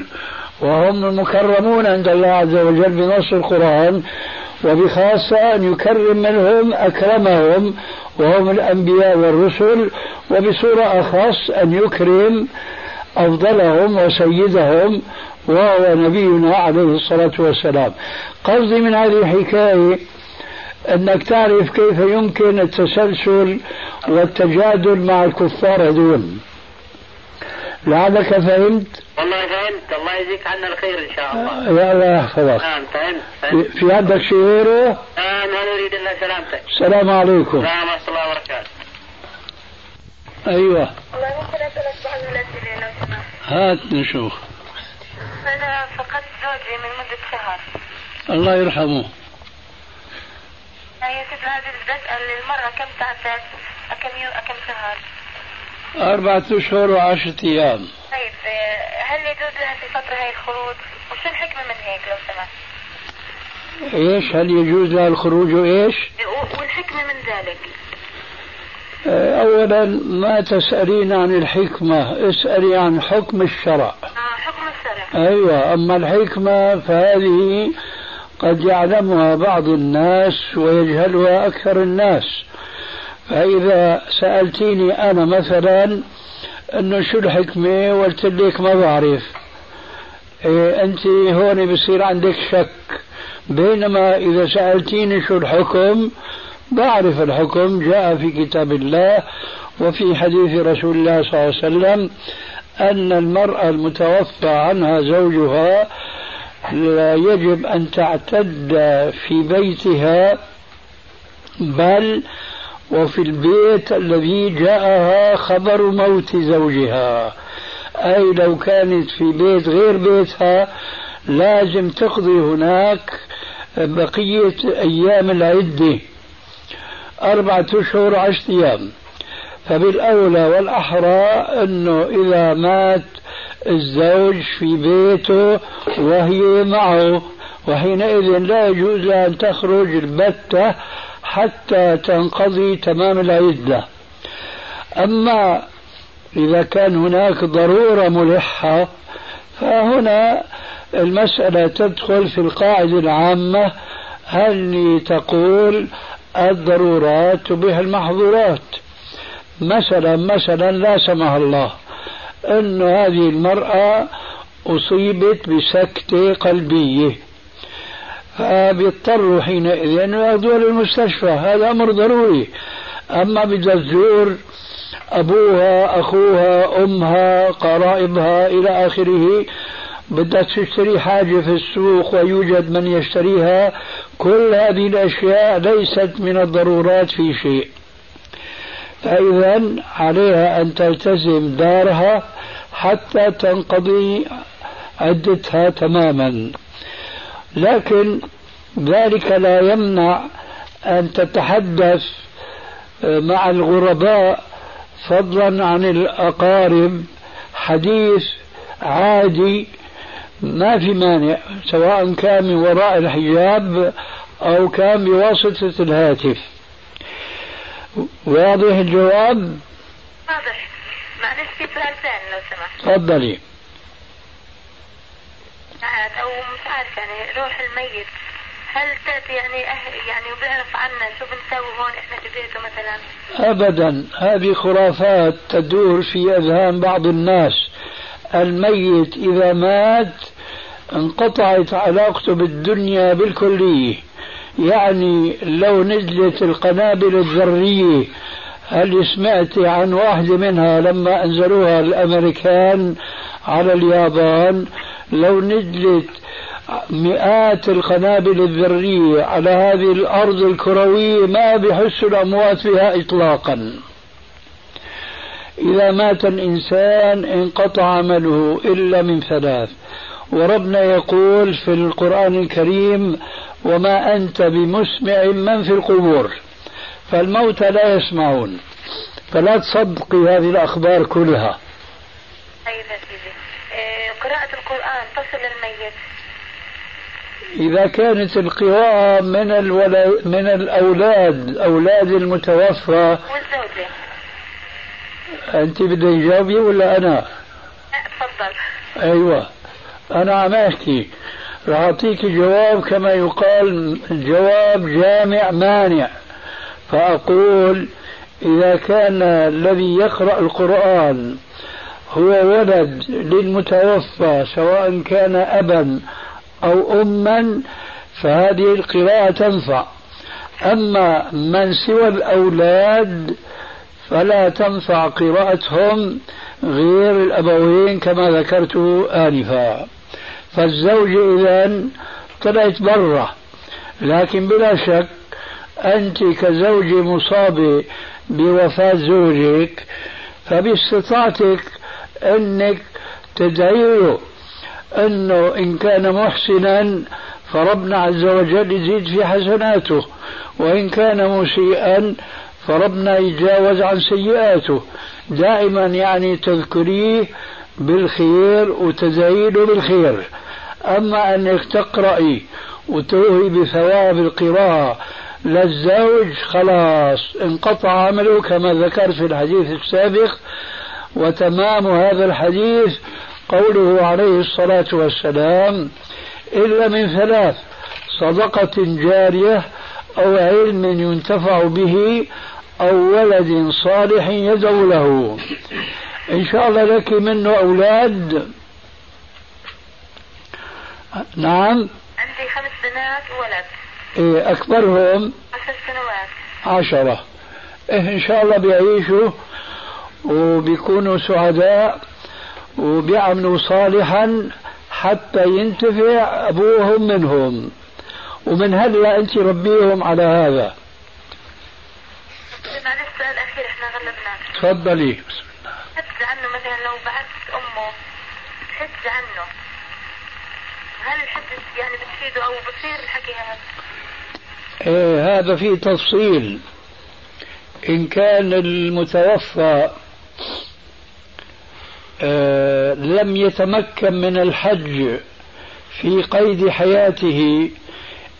وهم المكرمون عند الله عز وجل بنص القرآن وبخاصة أن يكرم منهم أكرمهم وهم الأنبياء والرسل وبصورة أخص أن يكرم أفضلهم وسيدهم وهو نبينا عليه الصلاة والسلام. قصدي من هذه الحكاية أنك تعرف كيف يمكن التسلسل والتجادل مع الكفار هذول. لعلك فهمت؟ والله فهمت. الله يجزيك عنا الخير إن شاء الله. يا الله يحفظك نعم فهمت فهمت. في عندك شيء غيره؟ نعم ما نريد إلا سلامتك. السلام عليكم. السلام ورحمة الله وبركاته. أيوة. والله ممكن أسألك بعض لو سمحت. هات نشوف أنا فقدت زوجي من مدة شهر. الله يرحمه. هي ست هذه بسأل المرة كم تعتاد كم يوم كم شهر؟ أربعة أشهر وعشرة أيام. طيب آه، هل يجوز لها في فترة هي الخروج؟ وشو الحكمة من هيك لو سمحت؟ إيش؟ هل يجوز لها الخروج وإيش؟ و- والحكمة من ذلك؟ آه، أولا ما تسألين عن الحكمة اسألي عن حكم الشرع. آه حكم الشرع. أيوة أما الحكمة فهذه قد يعلمها بعض الناس ويجهلها أكثر الناس. فإذا سألتيني أنا مثلا أنه شو الحكمة قلت لك ما بعرف. إيه أنت هون بصير عندك شك. بينما إذا سألتيني شو الحكم بعرف الحكم. جاء في كتاب الله وفي حديث رسول الله صلى الله عليه وسلم أن المرأة المتوفى عنها زوجها لا يجب أن تعتد في بيتها بل وفي البيت الذي جاءها خبر موت زوجها. أي لو كانت في بيت غير بيتها لازم تقضي هناك بقية أيام العدة أربعة أشهر عشرة أيام. فبالأولى والأحرى أنه إذا مات الزوج في بيته وهي معه وحينئذ لا يجوز أن تخرج البتة حتى تنقضي تمام العدة. أما إذا كان هناك ضرورة ملحة فهنا المسألة تدخل في القاعدة العامة هل تقول الضرورات تبيح المحظورات؟ مثلا مثلا لا سمح الله أن هذه المرأة أصيبت بسكتة قلبية. فبيضطروا حينئذ أن يأخذوها للمستشفى هذا أمر ضروري. أما بدها تزور أبوها أخوها أمها قرائبها إلى آخره. بدها تشتري حاجة في السوق ويوجد من يشتريها. كل هذه الأشياء ليست من الضرورات في شيء. فإذا عليها أن تلتزم دارها حتى تنقضي عدتها تماما. لكن ذلك لا يمنع أن تتحدث مع الغرباء فضلا عن الأقارب. حديث عادي ما في مانع سواء كان من وراء الحجاب أو كان بواسطة الهاتف. واضح الجواب؟ واضح. معلش في سؤال ثاني لو سمحت. تفضلي. أو مش عارف يعني روح الميت. هل تأتي يعني أهل يعني وبيعرف عنا شو بنسوي هون إحنا في بيته مثلا؟ ابدا. هذه خرافات تدور في أذهان بعض الناس. الميت إذا مات انقطعت علاقته بالدنيا بالكلية. يعني لو نزلت القنابل الذرية هل سمعت عن واحدة منها لما أنزلوها الأمريكان على اليابان لو نزلت مئات القنابل الذرية على هذه الأرض الكروية ما بحس الأموات فيها إطلاقا. إذا مات الإنسان انقطع عمله إلا من ثلاث. وربنا يقول في القرآن الكريم وما أنت بمسمع من في القبور فالموتى لا يسمعون. فلا تصدقي هذه الأخبار كلها. إيه، قراءة القرآن تصل للميت. إذا كانت القراءة من الولد من الأولاد أولاد المتوفى. والزوجة. أنت بدك تجاوبي ولا أنا؟ تفضل. أيوة. أنا عم أحكي. راح أعطيك جواب كما يقال جواب جامع مانع. فأقول إذا كان الذي يقرأ القرآن هو ولد للمتوفى سواء كان أبا أو أما فهذه القراءة تنفع. أما من سوى الأولاد فلا تنفع قراءتهم غير الأبوين كما ذكرت آنفا. فالزوجة إذا طلعت برا لكن بلا شك أنت كزوجة مصابة بوفاة زوجك فباستطاعتك أنك تدعي له أنه إن كان محسنا فربنا عز وجل يزيد في حسناته وإن كان مسيئا فربنا يتجاوز عن سيئاته. دائما يعني تذكريه بالخير وتزايده بالخير. أما أنك تقرأي وتوهي بثواب القراءة للزوج خلاص انقطع عمله كما ذكرت في الحديث السابق وتمام هذا الحديث قوله عليه الصلاة والسلام إلا من ثلاث صدقة جارية أو علم ينتفع به أو ولد صالح يدعو له. إن شاء الله لك منه أولاد. نعم. عندي خمس بنات وولد. إيه أكبرهم؟ عشر سنوات. عشرة. إيه إن شاء الله بيعيشوا وبيكونوا سعداء وبيعملوا صالحا حتى ينتفع أبوهم منهم. ومن هلا أنت ربيهم على هذا. معلش السؤال الأخير إحنا غلبناك تفضلي. حج عنه مثلا لو بعثت أمه. حج عنه. هل الحج يعني بتفيده أو بصير الحكي هذا؟ إيه هذا فيه تفصيل. إن كان المتوفى لم يتمكن من الحج في قيد حياته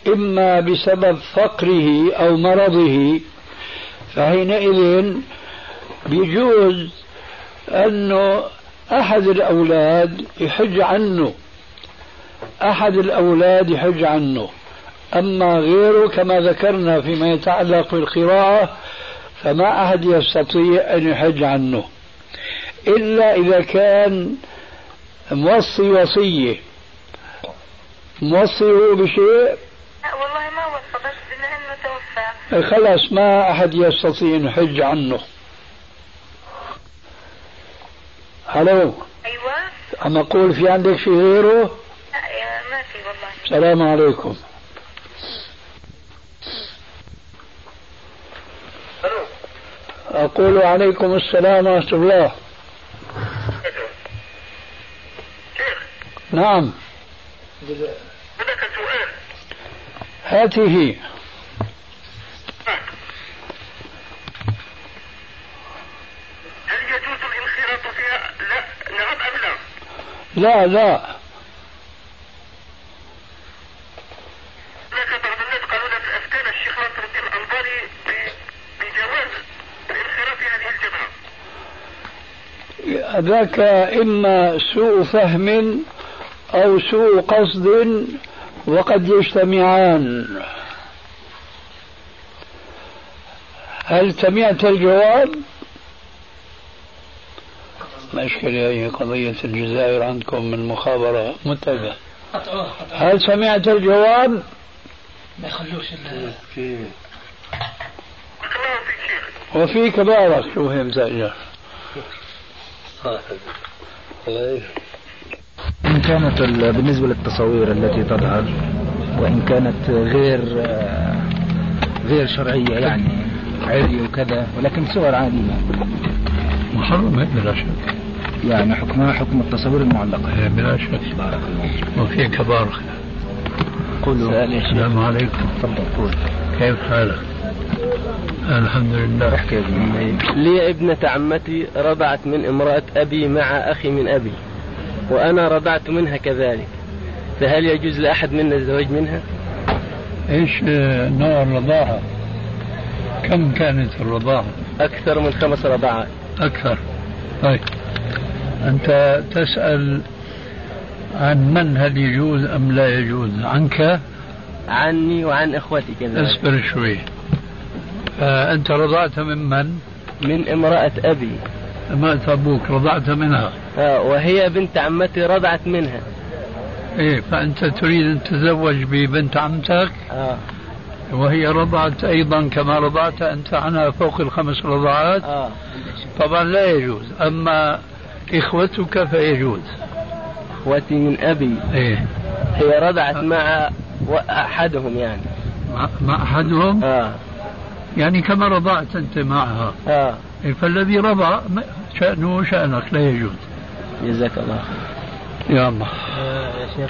إما بسبب فقره أو مرضه فحينئذ بيجوز أنه أحد الأولاد يحج عنه أحد الأولاد يحج عنه. أما غيره كما ذكرنا فيما يتعلق بالقراءة فما أحد يستطيع أن يحج عنه. إلا إذا كان موصي وصية. موصيه بشيء؟ لا والله ما وصى بس انه توفى. خلاص ما أحد يستطيع أن يحج عنه. هلو أيوه. عم أقول في عندك شيء غيره؟ لا ما في والله. السلام عليكم. أقول عليكم السلام ورحمة الله. نعم. بدك سؤال هاته. هل يجوز الانخراط فيها؟ لا. نعم أم لا؟ لا لا هناك بعض الناس قالوا لك افتانا الشيخ ناصر الدين الانباري ب- بجواز الانخراط في هذه الجماعه. ذاك إما سوء فهم أو سوء قصد وقد يجتمعان هل سمعت الجواب؟ مشكلة هي قضية الجزائر عندكم من مخابرة منتبه هل سمعت الجواب؟ ما يخلوش ال- بارك الله فيك شيخ. إن كانت ال- بالنسبة للتصاوير التي تظهر وإن كانت غير غير شرعية يعني عري وكذا ولكن صور عادية. محرمة بلا شك. يعني حكمها حكم التصاوير المعلقة؟ بلا شك. وفيك بارك. قولوا. السلام عليكم. تفضل كيف حالك؟ الحمد لله احكي لي ابنة عمتي رضعت من امرأة أبي مع أخي من أبي وأنا رضعت منها كذلك. فهل يجوز لأحد منا الزواج منها؟ إيش نوع الرضاعة؟ كم كانت الرضاعة؟ أكثر من خمس رضعات أكثر. طيب. أنت تسأل عن من هل يجوز أم لا يجوز؟ عنك؟ عني وعن إخوتي كذلك. اصبر شوي. فأنت رضعت من من؟ من امرأة أبي. ما أبوك رضعت منها. آه، وهي بنت عمتي رضعت منها. إيه فأنت تريد أن تتزوج ببنت عمتك؟ آه. وهي رضعت أيضا كما رضعت أنت عنها فوق الخمس رضعات؟ آه. طبعا لا يجوز أما إخوتك فيجوز. إخوتي من أبي. إيه. هي رضعت مع أحدهم يعني. مع, مع أحدهم؟ آه. يعني كما رضعت أنت معها. آه. إيه فالذي رضع شأنه شأنك لا يجوز. جزاك الله خير. يا الله. يا شيخ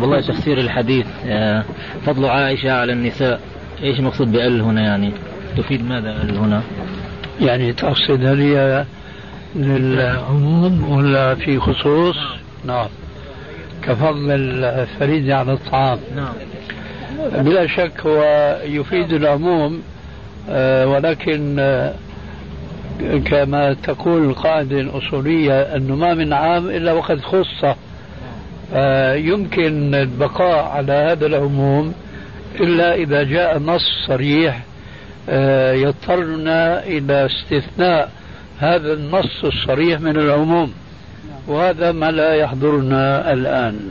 والله تفسير الحديث آه، فضل عائشة على النساء. إيش المقصود بأل هنا يعني؟ تفيد ماذا أل هنا؟ يعني تقصد هل هي للعموم ولا في خصوص؟ نعم. كفضل الفريدة على الطعام. نعم. بلا شك هو يفيد العموم ولكن آه، كما تقول القاعدة الأصولية أنه ما من عام إلا وقد خص. يمكن البقاء على هذا العموم إلا إذا جاء نص صريح آه، يضطرنا إلى استثناء هذا النص الصريح من العموم. وهذا ما لا يحضرنا الآن.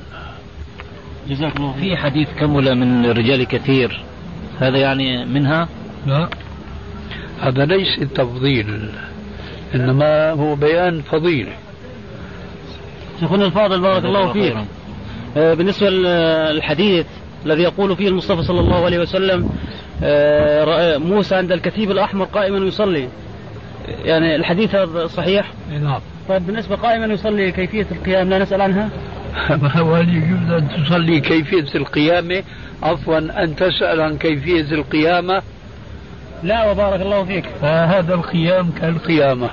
جزاك الله في حديث كمل من الرجال كثير. هذا يعني منها؟ لا. هذا ليس تفضيل إنما هو بيان فضيلة شيخنا الفاضل بارك الله فيك. آه، بالنسبة للحديث الذي يقول فيه المصطفى صلى الله عليه وسلم آه، موسى عند الكتيب الأحمر قائما يصلي. يعني الحديث هذا صحيح؟ نعم. طيب بالنسبة قائما يصلي كيفية القيام لا نسأل عنها؟ وهل يجوز أن تصلي كيفية القيامة عفوا أن تسأل عن كيفية القيامة لا وبارك الله فيك. فهذا القيام كالقيامة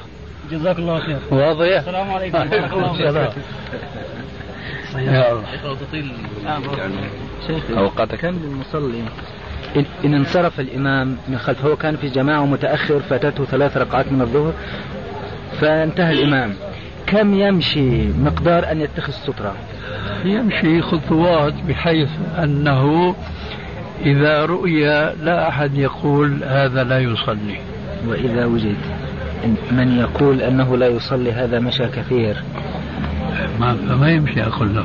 جزاك الله خير. واضح؟ السلام عليكم. بارك الله فيك. يا الله. شيخ. أوقات كم للمصلي. إن, إن انصرف الإمام من خلفه هو كان في جماعة متأخر فاتته ثلاث ركعات من الظهر فانتهى الإمام. كم يمشي مقدار أن يتخذ سترة؟ يمشي خطوات بحيث أنه إذا رؤي لا أحد يقول هذا لا يصلي وإذا وجد من يقول أنه لا يصلي هذا مشى كثير ما فما يمشي أقول لك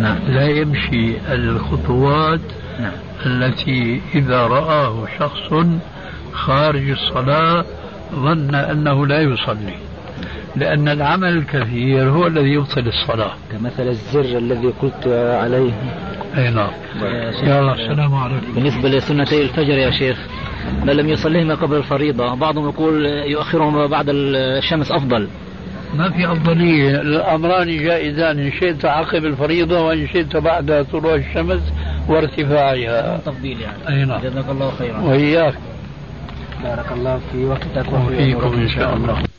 نعم. لا يمشي الخطوات نعم. التي إذا رآه شخص خارج الصلاة ظن أنه لا يصلي لأن العمل الكثير هو الذي يبطل الصلاة. كمثل الزر الذي قلت عليه. أي نعم. يا الله السلام عليكم. بالنسبة لسنتي الفجر يا شيخ من لم يصليهما قبل الفريضة بعضهم يقول يؤخرهما بعد الشمس أفضل. ما في أفضلية الأمران جائزان إن شئت عقب الفريضة وإن شئت بعد طلوع الشمس وارتفاعها. تفضيل يعني. أي نعم. جزاك الله خيرا. وإياك. بارك الله في وقتك وفيكم إن شاء الله.